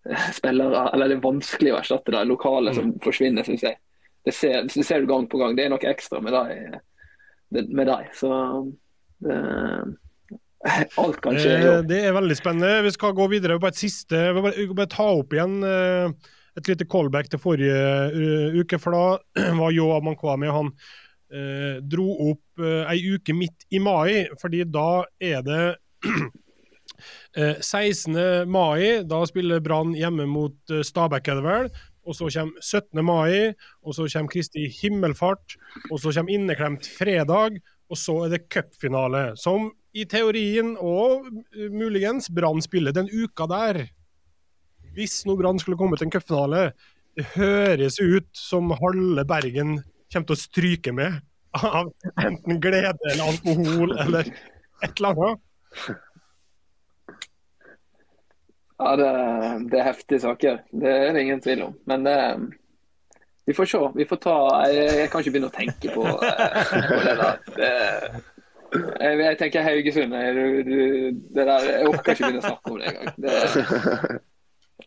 spillere. Eller det er vanskelig å erstatte de lokale som mm. forsvinner, syns jeg. Det ser, det ser, du gang på gang. Det er noe ekstra med dem. Så det, alt kan skje.
Eh, det er veldig spennende. Vi skal gå videre. Bare et siste, vi bare, bare ta opp igjen. Uh, et lite callback til forrige uh, uke, for da var Yo Amankwami han dro opp ei uke midt i mai, fordi da er det 16. mai. Da spiller Brann hjemme mot Stabæk, er det vel. Og så kommer 17. mai, og så kommer Kristi himmelfart, og så kommer inneklemt fredag, og så er det cupfinale. Som i teorien, og muligens, Brann spiller den uka der hvis nå Brann skulle komme til en cupfinale, det høres ut som halve Bergen kommer til å stryke med av enten glede eller alkohol eller et eller annet.
Ja, det, det, er heftige saker. Det er det ingen tvil om. Men det, vi får se. Vi får ta Jeg, jeg kan ikke begynne å tenke på, eh, på det der. Det, jeg, jeg, tenker Haugesund. Du, du, det der, jeg orker ikke begynne å snakke om det engang.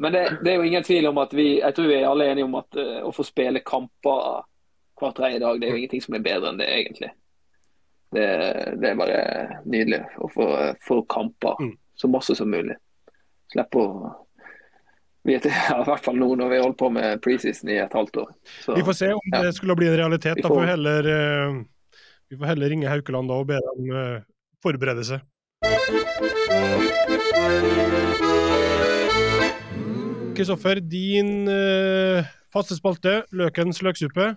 Men det, det, er jo ingen tvil om at vi jeg tror vi er alle enige om at uh, å få spille kamper hver tredje dag, det er jo ingenting som er bedre enn det, egentlig. Det, det er bare nydelig å få, få kamper mm. så masse som mulig. Slippe å vet, ja, I hvert fall nå når vi har holdt på med preseason i et halvt år.
Så, vi får se om ja. det skulle bli en realitet. Da får vi heller, uh, vi får heller ringe Haukeland da og be dem uh, forberede seg. Kristoffer, din uh, faste spalte, Løkens løksuppe.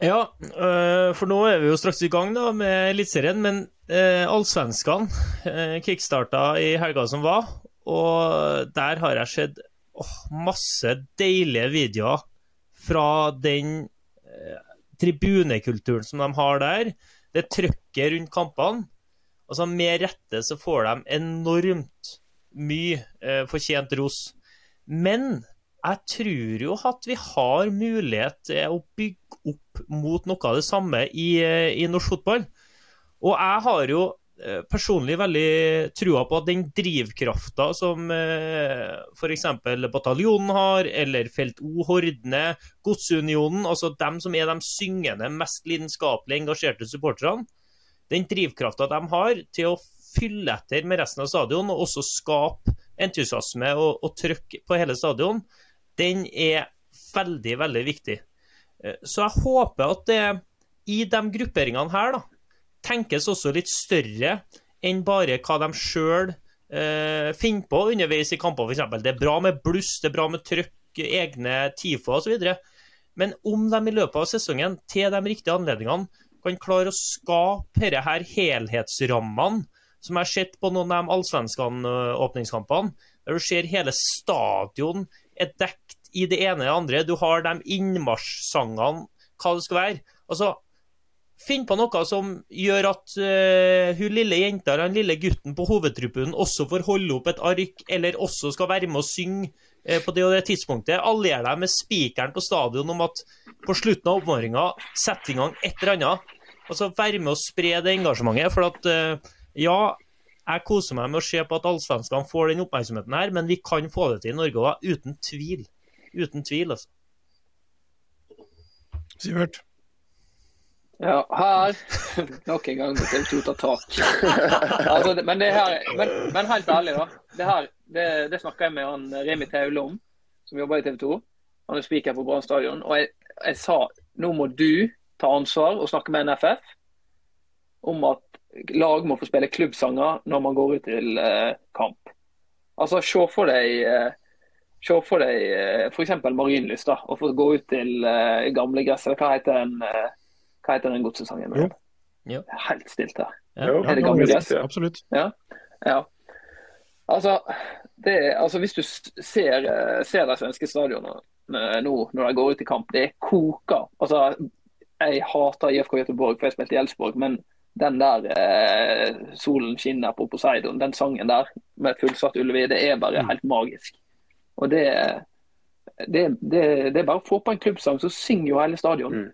Ja, uh, for nå er vi jo straks i gang da med Eliteserien, men uh, Allsvenskene uh, kickstarta i helga som var, og der har jeg sett oh, masse deilige videoer fra den tribunekulturen som de har der. Det trøkket rundt kampene. Altså Med rette så får de enormt mye fortjent ros. Men jeg tror jo at vi har mulighet til å bygge opp mot noe av det samme i, i norsk fotball. Og jeg har jo eh, personlig veldig trua på at den drivkrafta som eh, f.eks. bataljonen har, eller Felt O Hordene, Godsunionen, altså dem som er de syngende, mest lidenskapelig engasjerte supporterne, den drivkrafta de har til å fylle etter med resten av stadion, og også skape entusiasme og, og trøkk på hele stadion, den er veldig, veldig viktig. Eh, så jeg håper at det i de grupperingene her da, tenkes også litt større enn bare hva de sjøl eh, finner på underveis i kamper, f.eks. Det er bra med bluss, det er bra med trøkk, egne TIFO osv. Men om de i løpet av sesongen, til de riktige anledningene, kan klare å skape disse her helhetsrammene som jeg har sett på noen av de allsvenskene-åpningskampene, der du ser hele stadion er dekt i det ene og det andre. Du har de innmarsjsangene, hva det skal være. Altså, Finn på noe som gjør at uh, hun lille jenta eller den lille gutten på hovedtribunen også får holde opp et ark, eller også skal være med å synge uh, på det og det tidspunktet. Allier deg med spikeren på stadion om at på slutten av oppvarminga sett i gang et eller annet. Altså Være med å spre det engasjementet. for at uh, ja, jeg koser meg med å se på at allsvenskene får den oppmerksomheten her, men vi kan få det til i Norge òg, uten tvil. Uten tvil, altså.
Sivert?
Ja, her Nok en gang må TV 2 ta tak. Altså, men, det her, men, men helt ærlig, da. Det her, det, det snakka jeg med han Remi Taule om, som jobber i TV 2. Han er speaker på Brann stadion. Og jeg, jeg sa nå må du ta ansvar og snakke med NFF om at lag må få spille klubbsanger når man går ut til eh, kamp. Altså, se for deg eh, Se for deg eh, f.eks. Marienlyst, og få gå ut til eh, gamle gress. Eller hva heter den, eh, hva heter den godsesangen?
Jo.
Jo.
Helt stilt her.
Ja.
Jo,
Er det gamle gress?
ja.
Absolutt.
Ja. Altså, det, altså hvis du ser, eh, ser de svenske stadionene eh, nå når de går ut i kamp, det er koker. Altså, jeg hater IFK Göteborg, for jeg spilte i Elsborg, men den der eh, 'Solen skinner på Poseidon', den sangen der med fullsatt Ullevi, det er bare
Mm.
helt magisk. Og det, det, det, det er bare å få på en klubbsang, så synger jo hele stadion
Mm.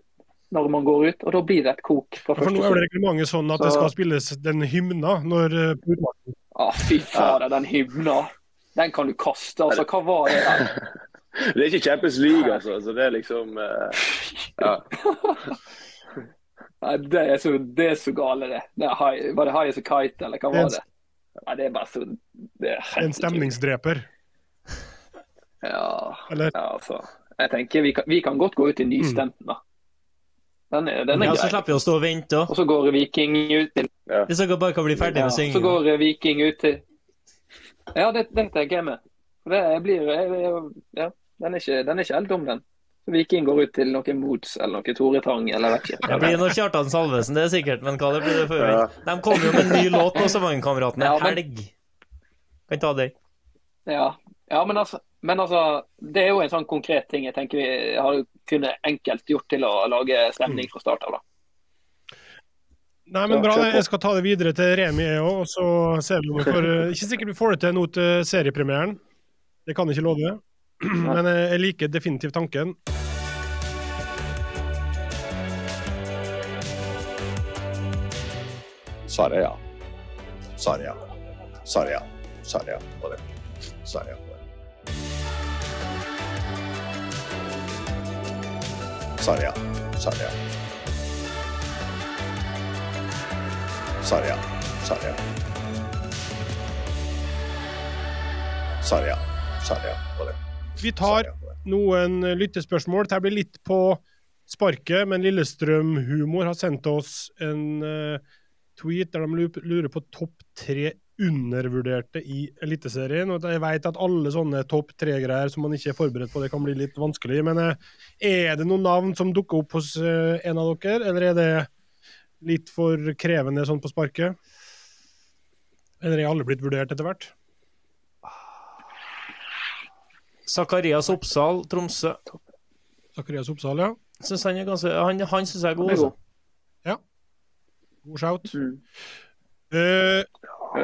Når man går ut. Og da blir det et kok fra
For nå er
det
reglementet sånn at
Så-
det skal spilles den hymna når Å.
Ah, fy fader, den hymna. Den kan du kaste. Altså, hva var det der?
Det er ikke Champions League, altså. Så det er liksom uh... Ja.
Nei, det er så, det er så gale, det. det er high, var det High as a Kite, eller hva var
en-
det? Nei, det er bare så det er
En stemningsdreper.
Ja,
Eller
ja, altså. Jeg tenker vi kan, vi kan godt gå ut i nystemten, da. Den er, den er
Ja, så
grei.
slipper vi å stå og vente òg.
Og så går Viking ut til
Hvis dere bare kan bli ferdig
ja,
med
Så går Viking ut til Ja, det, det tenker jeg med. Det blir Ja, den er ikke, den er ikke helt dum, den. Viking går ut til noe Moods eller noe Tore Tang eller vet ikke.
Det blir noe Kjartan Salvesen, det er sikkert, men hva det blir det før vi
Ja.
De kommer jo med en ny låt også, Samangkameratene.
Ja, men-
Helg. Kan ta den.
Ja, ja men, altså, men altså Det er jo en sånn konkret ting jeg tenker vi har kunne enkelt gjort til å lage stemning fra start av. da.
Nei, men bra. Jeg skal ta det videre til Remi, òg, og så ser vi om vi får Ikke sikkert vi får det til nå til seriepremieren. Det kan jeg ikke love. Men jeg jeg liker definitivt tanken.
Sarja. Sarja. Sarja. Sarja. På Sarja. Sarja. Sarja. Sarja. Sarja. Sarja.
Vi tar noen lyttespørsmål. Dette blir litt på sparket, men Lillestrøm-humor har sendt oss en eh, tweet der de lurer på topp tre undervurderte i Eliteserien. Og jeg vet at alle sånne topp tre-greier som man ikke er forberedt på, det kan bli litt vanskelig. Men eh, er det noen navn som dukker opp hos eh, en av dere, eller er det litt for krevende sånn på sparket? Eller er alle blitt vurdert etter hvert?
Zakarias Oppsal, Tromsø.
Zakarias Oppsal, ja.
Synes han er ganske Han, han syns jeg er god,
Også.
altså.
god.
God shout.
Mm.
Eh,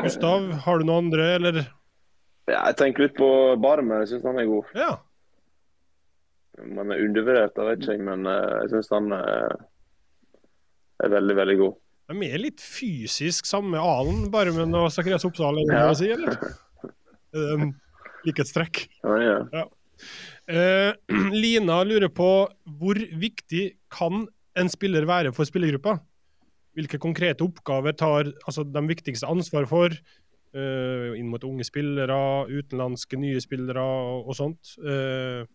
Gustav, har du noen andre, eller?
ja, jeg tenker litt på Barmen. Jeg syns han er god.
Ja.
Om han er undervurdert, det vet ikke jeg, men eh, jeg syns han eh, er veldig, veldig god.
De er litt fysisk samme alen, bare med noe Zakarias Oppsal, er det
Ja.
å si, eller? Er det en likhetstrekk?
Ja, ja.
Eh, Lina lurer på hvor viktig kan en spiller være for spillergruppa? Hvilke konkrete oppgaver tar altså, de viktigste ansvar for? Uh, inn mot unge spillere, utenlandske nye spillere og, og sånt. Uh,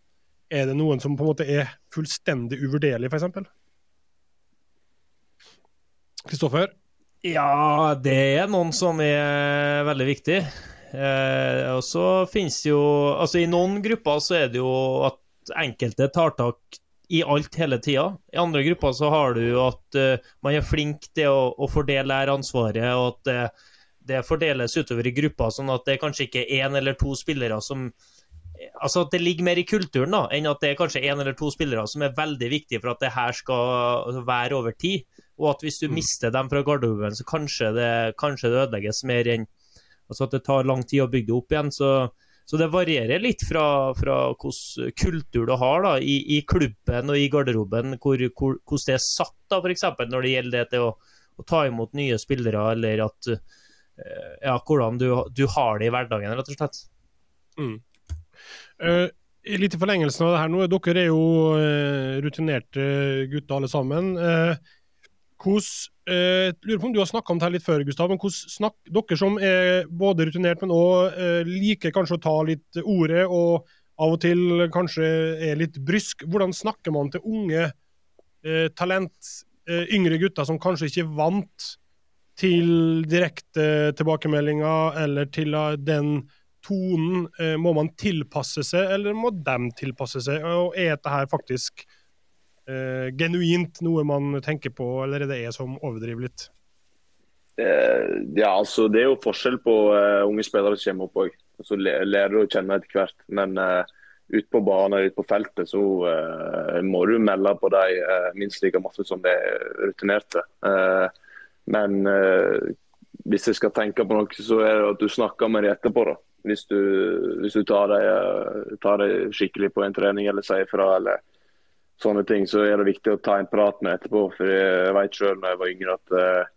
er det noen som på en måte er fullstendig uvurderlig, f.eks.? Kristoffer?
Ja, det er noen som er veldig viktig. Eh, og så finnes jo Altså, i noen grupper så er det jo at enkelte tar tak i alt hele tida. I andre grupper så har du at uh, man er flink til å, å fordele ansvaret, og at det, det fordeles utover i grupper, sånn at det er kanskje ikke én eller to spillere som Altså at det ligger mer i kulturen da, enn at det er kanskje én eller to spillere som er veldig viktige for at det her skal være over tid. Og at hvis du mister dem fra garderoben, så kanskje det, kanskje det ødelegges mer enn Altså at det tar lang tid å bygge det opp igjen. Så, så det varierer litt fra, fra hvilken kultur du har da, i, i klubben og i garderoben, hvor, hvor, hvordan det er satt, da, f.eks. når det gjelder det til å, å ta imot nye spillere, eller at eh, ja, hvordan du, du har det i hverdagen, rett og slett.
Eh, litt i forlengelsen av det her nå, dere er jo eh, rutinerte gutter alle sammen. Hvordan eh, lurer på om du har snakka om det her litt før, Gustav, men hvordan snakk, dere som er både rutinert, men òg eh, liker kanskje å ta litt ordet, og av og til kanskje er litt brysk, hvordan snakker man til unge eh, talent, eh, yngre gutter som kanskje ikke er vant til direkte tilbakemeldinger eller til den tonen? Eh, må man tilpasse seg, eller må de tilpasse seg? Og er dette faktisk eh, genuint noe man tenker på, eller er det jeg som overdriver litt?
Eh, ja, altså Det er jo forskjell på eh, unge spillere som kommer opp òg. Så lærer du å kjenne etter hvert. Men uh, ute på banen, ute på feltet, så eh, må du melde på dem eh, minst like masse som de rutinerte. Eh, men eh, hvis jeg skal tenke på noe, så er det at du snakker med dem etterpå. da. Hvis du, hvis du tar eh, skikkelig på en trening eller sier fra, eller sånne ting, så er det viktig å ta en prat med etterpå. For jeg vet selv når jeg var yngre at uh,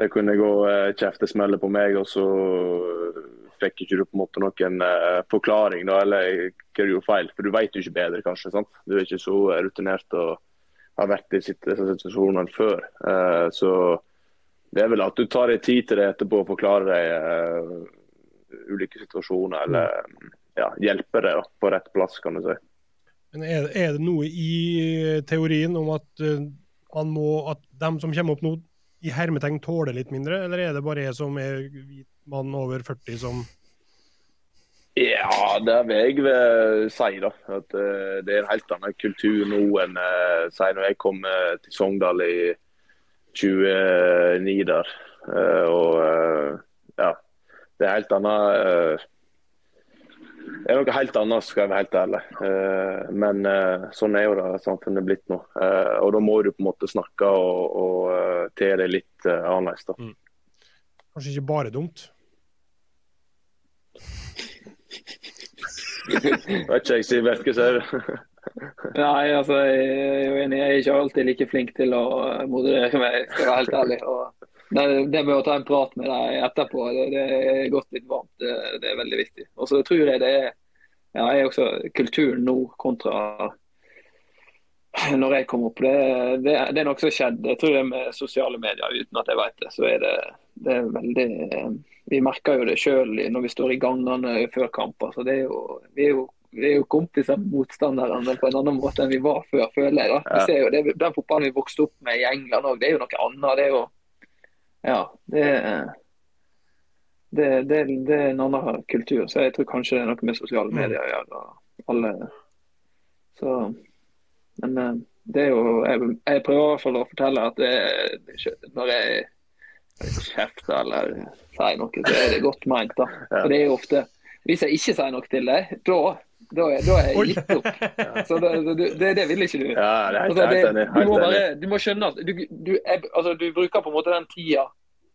det kunne gå uh, kjeftesmeller på meg, og så eh, fikk ikke du på en måte noen uh, forklaring da, eller hva du gjorde feil. For du vet jo ikke bedre, kanskje. sant? Du er ikke så rutinert og har vært i disse situasjonene før. Uh, så det er vel at du tar deg tid til det etterpå og forklarer deg ulike situasjoner, eller ja, hjelper deg da, på rett plass, kan du si.
Men er, er det noe i teorien om at eh, man må, at de som kommer opp nå, i hermetegn tåler litt mindre, eller er det bare jeg som er hvit mann over 40 som
Ja, det vil jeg vel si. da. At uh, Det er en helt annen kultur nå enn uh, si når jeg kom uh, til Sogndal i 29 der. Eh, og eh, ja, det er helt annet eh, Det er noe helt annet, skal jeg være helt ærlig. Eh, men eh, sånn er jo det samfunnet blitt nå. Eh, og da må du på en måte snakke og, og te det litt annerledes. da.
kanskje ikke bare dumt?
Vet ikke jeg, sier Hva sier du?
Nei, altså, jeg er jo enig. Jeg er ikke alltid like flink til å moderere meg, skal jeg være helt ærlig. Og det, det med å ta en prat med deg etterpå, det, det er gått litt varmt. Det, det er veldig viktig. Og så tror jeg det er, ja, jeg er også kulturen nå kontra når jeg kom opp. Det, det, det er noe som har skjedd. Jeg tror det er med sosiale medier, uten at jeg vet det. Så er det, det er veldig Vi merker jo det sjøl når vi står i gangene før kamper. Så det er jo, vi er jo vi er jo kompiser med motstanderne på en annen måte enn vi var før, føler jeg. da. Vi ser jo det, Den fotballen vi vokste opp med i England òg, det er jo noe annet. Det er jo Ja. Det, det, det, det er en annen kultur. Så jeg tror kanskje det er noe med sosiale medier å gjøre. Alle Så Men eh, det er jo Jeg, jeg prøver i hvert fall å fortelle at det, er når jeg kjefter eller sier noe, så er det godt ment. da. For det er jo ofte Hvis jeg ikke sier noe til deg, da da er, da er jeg gitt opp. Så det, det, det, det vil ikke du.
Ja, det er helt,
Altså, det,
enig.
du, må bare, du må skjønne at du, du, er, altså, du bruker på en måte den tida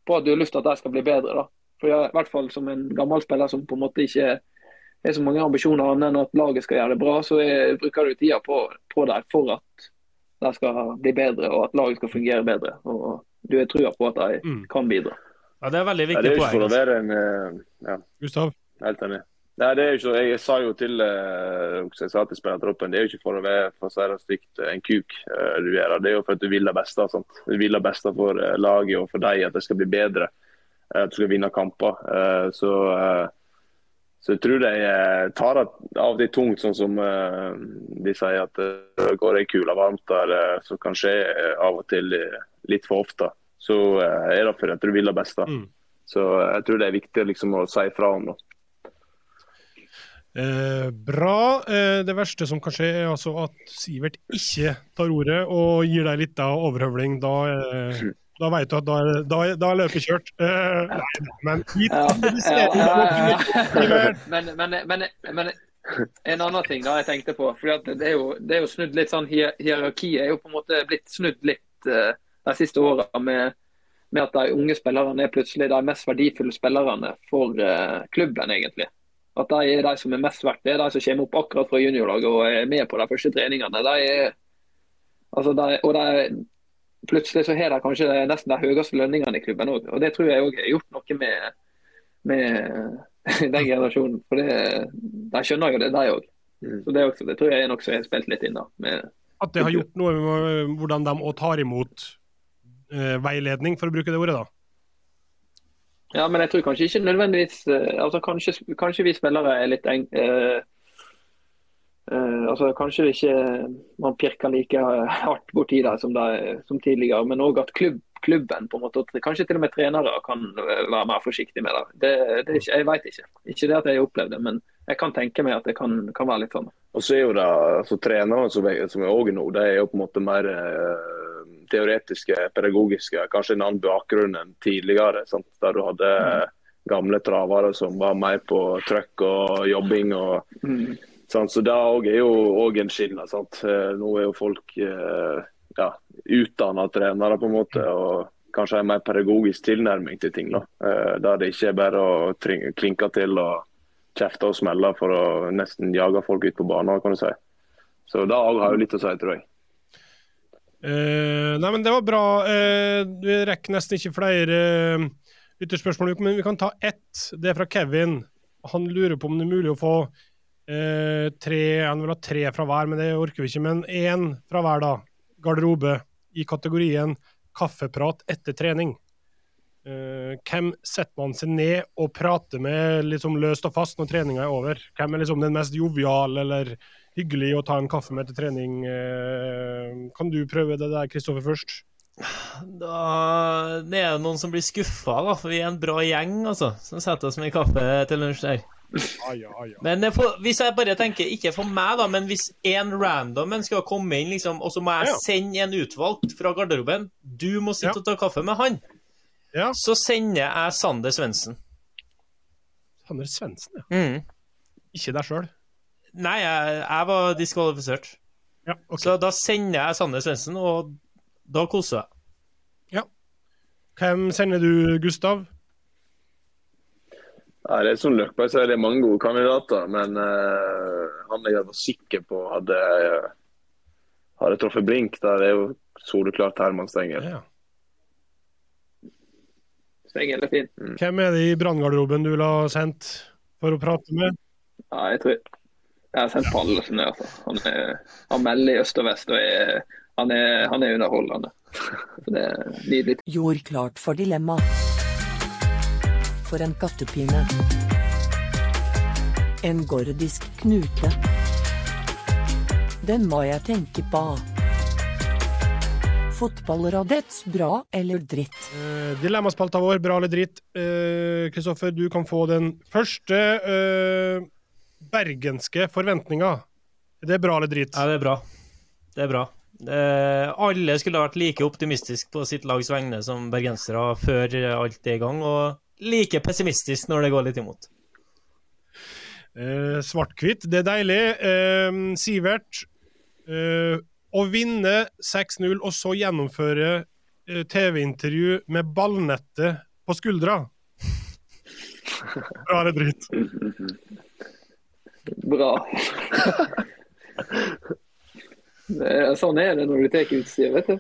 på at du har lyst til at jeg skal bli bedre. da. For jeg, I hvert fall som en gammel spiller som på en måte ikke har så mange ambisjoner annet enn at laget skal gjøre det bra, så jeg, bruker du tida på, på deg for at de skal bli bedre og at laget skal fungere bedre. Og du har trua på at de
Mm.
kan bidra.
Ja, det er veldig
Ja, det
viktig
er jo ikke for å være en uh, Ja,
Gustav?
helt enig. Nei, det er jo ikke, jeg sa jo til eh, jeg sa til spillertroppen, det er jo ikke for å være for å si det stygt, en kuk eh, du gjør det. Det er jo for at du vil det beste. Sant? Du vil det beste for eh, laget og for deg, at det skal bli bedre. eh, At du skal vinne kamper. Eh, Så, eh, så jeg tror de eh, tar det av til tungt, sånn som eh, de sier at det går ei kule varmt der, eh, som kan skje eh, av og til eh, litt for ofte. Så eh, er det for at du vil det beste.
Mm.
Så eh, jeg tror det er viktig liksom, å si fra om det.
Eh, bra. Eh, det verste som kan skje, er altså at Sivert ikke tar ordet og gir deg litt av overhøvling. Da, eh, da vet du at da, er- da, da løpet kjørt. Eh, nei, men
en annen ting da jeg tenkte på. fordi at det er jo, det er jo snudd litt sånn, Hierarkiet er jo på en måte blitt snudd litt uh, de siste åra med, med at de unge spillerne er plutselig de mest verdifulle spillerne for uh, klubben, egentlig. At de er de som er mest verdt. Det er de som kommer opp akkurat fra juniorlaget og er med på de første treningene. De er, altså de, og de, plutselig så har de kanskje nesten de høyeste lønningene i klubben òg. Og det tror jeg òg har gjort noe med, med den generasjonen. For det, de skjønner jo det, de òg.
Mm.
Så det, også, det tror jeg er noe som har spilt litt inn. da. Med,
At det har gjort noe med hvordan de òg tar imot veiledning, for å bruke det ordet, da.
Ja, men jeg tror kanskje ikke nødvendigvis eh, altså Kanskje, kanskje vi spillere er litt eng... Uh, eh, altså Kanskje ikke man pirker like hardt borti det som, som tidligere, men òg at klubb, klubben på en måte, Kanskje til og med trenere kan være mer forsiktig med det. det, det ikke, jeg vet ikke. Ikke det at jeg har opplevd det, men jeg kan tenke meg at det kan, kan være litt sånn.
Og så er jo det altså, Trenere som som er òg nå, det er jo på en måte mer eh, teoretiske, pedagogiske. Kanskje en annen bakgrunn enn tidligere. Sant? Der du hadde gamle travere som var mer på trøkk og jobbing. og
Mm.
sant? Så det òg er jo òg en skille. Sant? Eh, Nå er jo folk eh, ja, utdanna trenere, på en måte. og Kanskje en mer pedagogisk tilnærming til ting. da. Eh, Der det ikke er bare å klinke til og kjefte og smelle for å nesten jage folk ut på banen. kan du si. Så det òg har jo litt å si, tror jeg.
Eh, nei, men det var bra. Eh, vi rekker nesten ikke flere uh, lytterspørsmål, men vi kan ta ett. Det er fra Kevin. Han lurer på om det er mulig å få uh, tre Han vil ha tre fra hver, men det orker vi ikke. Men én fra hver, da. Garderobe i kategorien kaffeprat etter trening. Eh, hvem setter man seg ned og prater med liksom løst og fast når treninga er over? Hvem er liksom den mest joviale eller hyggelig å ta en kaffe med etter trening? Eh, kan du prøve det der, Kristoffer, først?
Da det er det noen som blir skuffa, da, for vi er en bra gjeng, altså, som setter oss med kaffe til lunsj der.
Ja, ja, ja.
Men får- hvis jeg bare tenker, ikke for meg, da, men hvis en random en skal komme inn, liksom, og så må jeg
Ja.
sende en utvalgt fra garderoben Du må sitte og ta kaffe med han.
Ja.
Så sender jeg Sander Svendsen.
Sander Svendsen, ja.
Mm.
Ikke deg sjøl.
Nei, jeg, jeg var diskvalifisert.
Ja, okay.
Så da sender jeg Sanne Svendsen, og da koser jeg. Ja.
Hvem sender du, Gustav?
Nei, det er som Løkberg sier, det er mange gode kandidater. Men uh, han jeg var sikker på hadde, hadde truffet blink, der er jo soleklart Herman Stengel.
Ja.
Stengel er fin.
Hvem er det i branngarderoben du ville ha sendt for å prate med?
Ja, jeg tror jeg har sendt Pallesen. Altså. Han, er, han melder i øst og vest og er, han, er, han er underholdende. Så det er nydelig.
Gjorde klart for dilemma. For en kattepine. En gordisk knute. Den må jeg tenke på. Fotballrådets bra eller dritt?
Eh, Dilemmaspalta vår, bra eller dritt. Eh, Kristoffer, du kan få den første eh, bergenske forventninger. Er det bra eller dritt?
Ja, det er bra. Det er bra. Eh, alle skulle ha vært like optimistisk på sitt lags vegne som bergensere før alt er i gang, og like pessimistisk når det går litt imot.
Eh, Svart-hvitt, det er deilig. Eh, Sivert, eh, å vinne 6-0 og så gjennomføre eh, TV-intervju med ballnettet på skuldra. Bra eller dritt?
Bra. Sånn er det når du tar utstyr, vet du.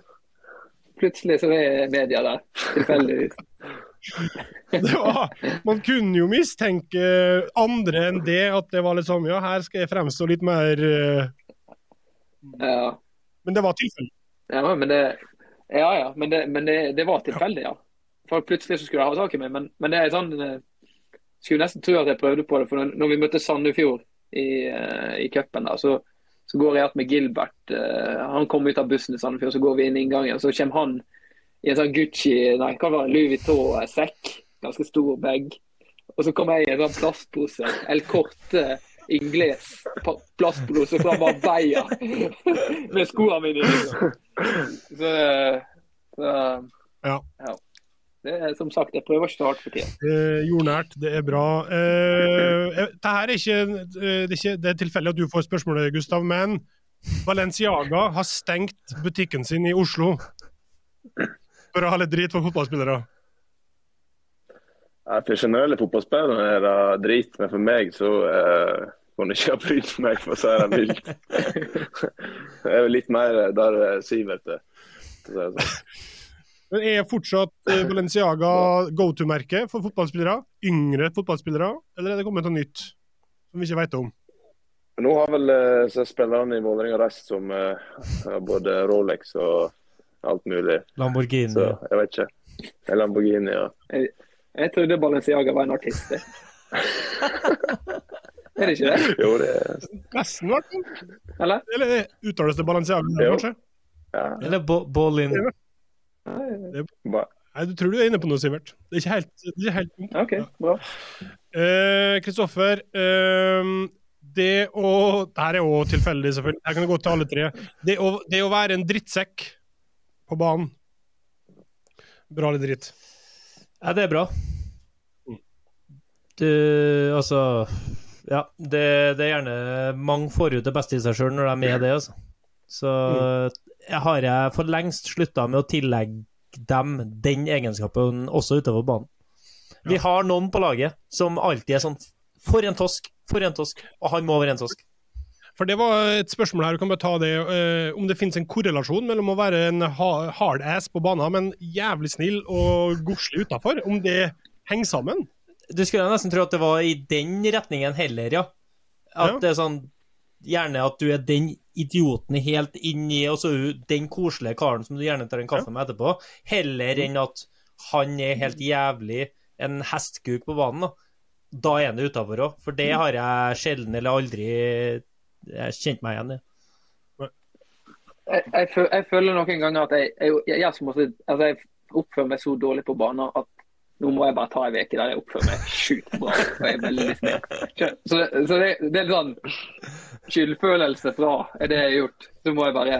Plutselig så er media der, tilfeldigvis.
Var, man kunne jo mistenke andre enn det, at det var litt sånn Ja, her skal jeg fremstå litt mer eh,
Ja,
Men det var tilfeldig.
ja men det, ja, ja, men det, men det, det var tilfeldig, ja. For plutselig så skulle jeg ha tak i meg, men, men det er sånn eh, Skulle nesten tro at jeg prøvde på det, for når vi møtte Sandefjord i, eh, i cupen, så, så går jeg att med Gilbert. eh, han kommer ut av bussen i Sandefjord, så går vi inn inngangen. Så kommer han i en sånn Gucci, nei, hva var det, Louis Vuitton-sekk. Ganske stor bag. Og så kommer jeg i en sånn plastpose. El Corte Ingles plastpose fra Marbella med skoene mine i. Så, Så, så
Ja.
Det som sagt, jeg prøver ikke så hardt for tida.
Eh, jordnært, det er bra. Eh, det her er ikke, eh, det er ikke Det er tilfeldig at du får spørsmålet, Gustav, men Valenciaga har stengt butikken sin i Oslo. for å ha litt drit for fotballspillere?
Ja, For generelle fotballspillere er det drit, men for meg så eh, kunne jeg ikke ha brydd meg, for å si det mildt. det er jo litt mer der Sivert er.
Men er fortsatt eh, Balenciaga go to-merke for fotballspillere? Yngre fotballspillere, eller er det kommet noe nytt som vi ikke vet om?
Nå har vel eh, så spillerne i Vålerenga reist som eh, både Rolex og alt mulig.
Lamborghini.
Så jeg vet ikke. Lamborghini, ja.
Jeg trodde Balenciaga var en artist. er det ikke det?
Jo, det er
Nesten, i.
Eller?
Eller uttales det Balenciaga, kanskje?
ja.
Eller Bo- Ballin.
Ba-
Nei, du tror du er inne på noe, Sivert. Det er ikke helt, det er ikke helt punkt.
OK, bra.
Kristoffer, Kristoffer, uh, det å Dette er òg tilfeldig, selvfølgelig. Her kan det gå til alle tre. Det å, det å være en drittsekk på banen. Bra eller dritt?
Ja, det er bra. Du, altså Ja, det, det er gjerne Mange får ut det beste i seg sjøl når de er med det, altså. Så jeg har jeg for lengst slutta med å tillegge dem den egenskapen også utover banen. Vi har noen på laget som alltid er sånn For en tosk! For en tosk! Og han må være en tosk.
For det var et spørsmål her, du kan bare ta det. uh, om det finnes en korrelasjon mellom å være en ha- hard-ass på banen, men jævlig snill og godslig utafor. Om det henger sammen.
Du skulle nesten tro at det var i den retningen heller, ja. At
Ja.
det er sånn Gjerne at du er den idioten helt inni, og så er du den koselige karen som du gjerne tar en kaffe med etterpå, heller enn at han er helt jævlig en hestkuk på banen. Da, da er han det utafor òg, for det har jeg sjelden eller aldri kjent meg igjen i.
Jeg, jeg, jeg føler noen ganger at jeg, jeg, altså jeg oppfører meg så dårlig på banen at nå må jeg bare ta en uke der jeg oppfører meg sjukt bra og jeg er veldig snill. Så, det, så det, det er sånn skyldfølelse fra er det jeg har gjort. Så må jeg bare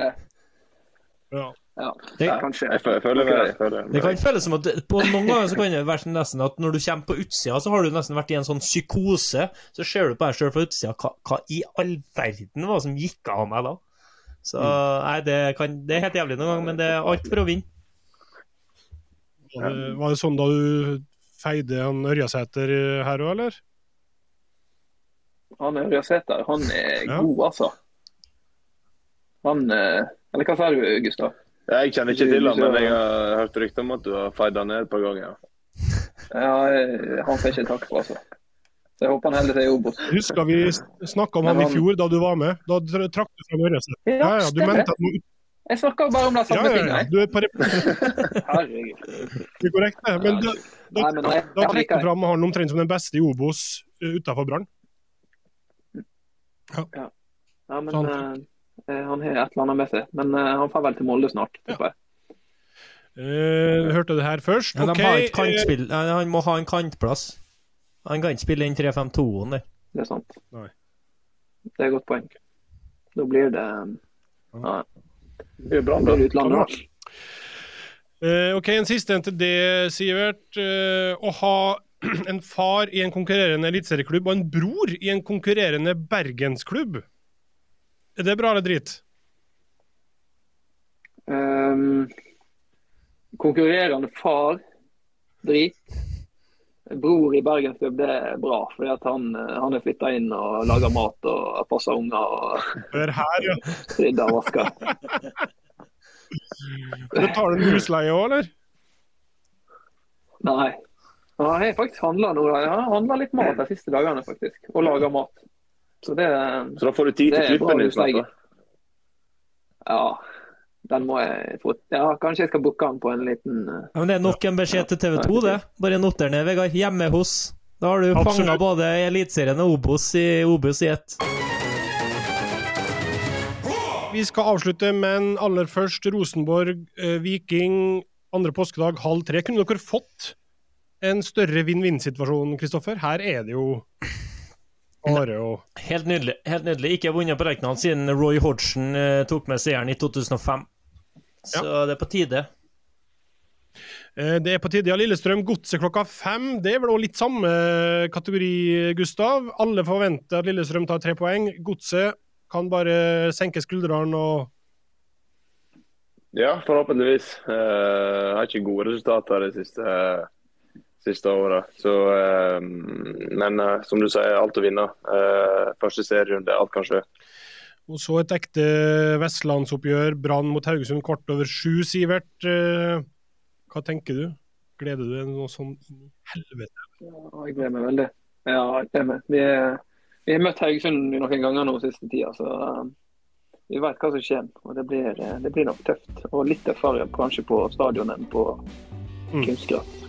Ja.
Ja,
Det-
kanskje.
Jeg, føler- jeg føler det. Jeg føler
Det kan føles som at på Noen ganger så kan det være nesten at når du kommer på utsida, så har du nesten vært i en sånn psykose. Så ser du på deg sjøl fra utsida. Hva, hva i all verden var det som gikk av meg da? Så nei, det, kan, det er helt jævlig noen ganger, men det er alt for å vinne.
Var det, var det sånn da du feide han Ørjasæter her òg, eller?
Han er Ørjasæter. Han er
Ja.
god, altså. Han eh, Eller hva sa du, Gustav?
Jeg kjenner ikke til han, men jeg har hørt rykter om at du har feid han ned et par ganger.
Ja, eh, han får ikke takk for, altså. Så jeg håper han heller er i Obos.
Husker vi snakka om
han,
han i fjor, da du var med? Da trakk du fram Ørjasæter.
Ja,
Ja, ja, du mente at nå-
Jeg snakker bare om de
ja,
samme
ja, ja,
tingene.
du er på
Herregud.
det er korrekt, det. Men da, da, da
trakk
trekker du fram han omtrent som den beste i Obos utenfor utafor Brann.
Ja, men
Sant.
eh, eh, han har et eller annet med seg. Men eh, han får vel til Molde snart. tipper jeg.
Uh, hørte det her først.
Men okay. ikke
eh,
kantspill, han må ha en kantplass. Han kan ikke spille inn 3-5-2-en, det.
Det er sant.
Nei.
Det er et godt poeng. Da blir det ja,
Det
blir bra, utlandet. da.
Eh, OK, en siste en til det, Sivert. Uh, å ha en far i en konkurrerende eliteserieklubb og en bror i en konkurrerende bergensklubb. Er det bra eller drit?
Um, konkurrerende far, drit. Bror i Bergensklubb, det er bra. fordi at han, han er flytta inn og lager mat og passer unger og
Hør her, ja.
rydder og vasker.
Betaler du husleie òg, eller?
Nei. Ja, jeg har faktisk handla handla litt mat de siste dagene, faktisk. Og laga mat. Så det
Så da får du tid til klippen din snart.
Ja. Den må jeg få Ja, kanskje jeg skal booke den på en liten uh,
Ja, men det er nok en beskjed til TV 2, det. Bare noter ned, Vegard. Hjemme hos. Da har du fanga både Eliteserien og Obos i Obos i ett.
Vi skal avslutte, men aller først Rosenborg, eh, Viking, andre påskedag, halv tre. Kunne dere fått en større vinn-vinn-situasjon, Kristoffer? Her er det jo bare å
Helt nydelig. helt nydelig. Ikke vunnet på Reknan siden Roy Hodgson eh, tok med seieren i 2005. Så det er på tide.
Eh, Det er på tide. Ja, Lillestrøm Godset klokka fem. Det er vel også litt samme kategori, Gustav. Alle forventer at Lillestrøm tar tre poeng. Godset kan bare senke skuldrene og
Ja, forhåpentligvis. Eh, har ikke gode resultater de siste, siste året. Så eh, Men eh, som du sier, alt å vinne. Eh, første serierunde, alt kan skje.
Og så et ekte vestlandsoppgjør. Brann mot Haugesund kvart over sju, Sivert. Eh, Hva tenker du? Gleder du deg noe sånn helvete?
Ja, jeg gleder meg veldig. Ja, jeg gleder meg. Vi, er- vi har møtt Haugesund noen ganger nå siste tida, så eh, vi vet hva som skjer. Og det blir, eh, det blir nok tøft. Og litt tøffere kanskje på stadion enn på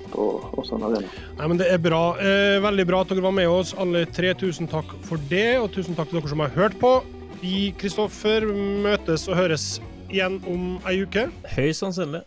Mm.
og, og sånn Arena.
Nei, men Det er bra. Eh, veldig bra at dere var med oss, alle tre. Tusen takk for det, og tusen takk til dere som har hørt på. Vi, Kristoffer, møtes og høres igjen om ei uke.
Høyst sannsynlig.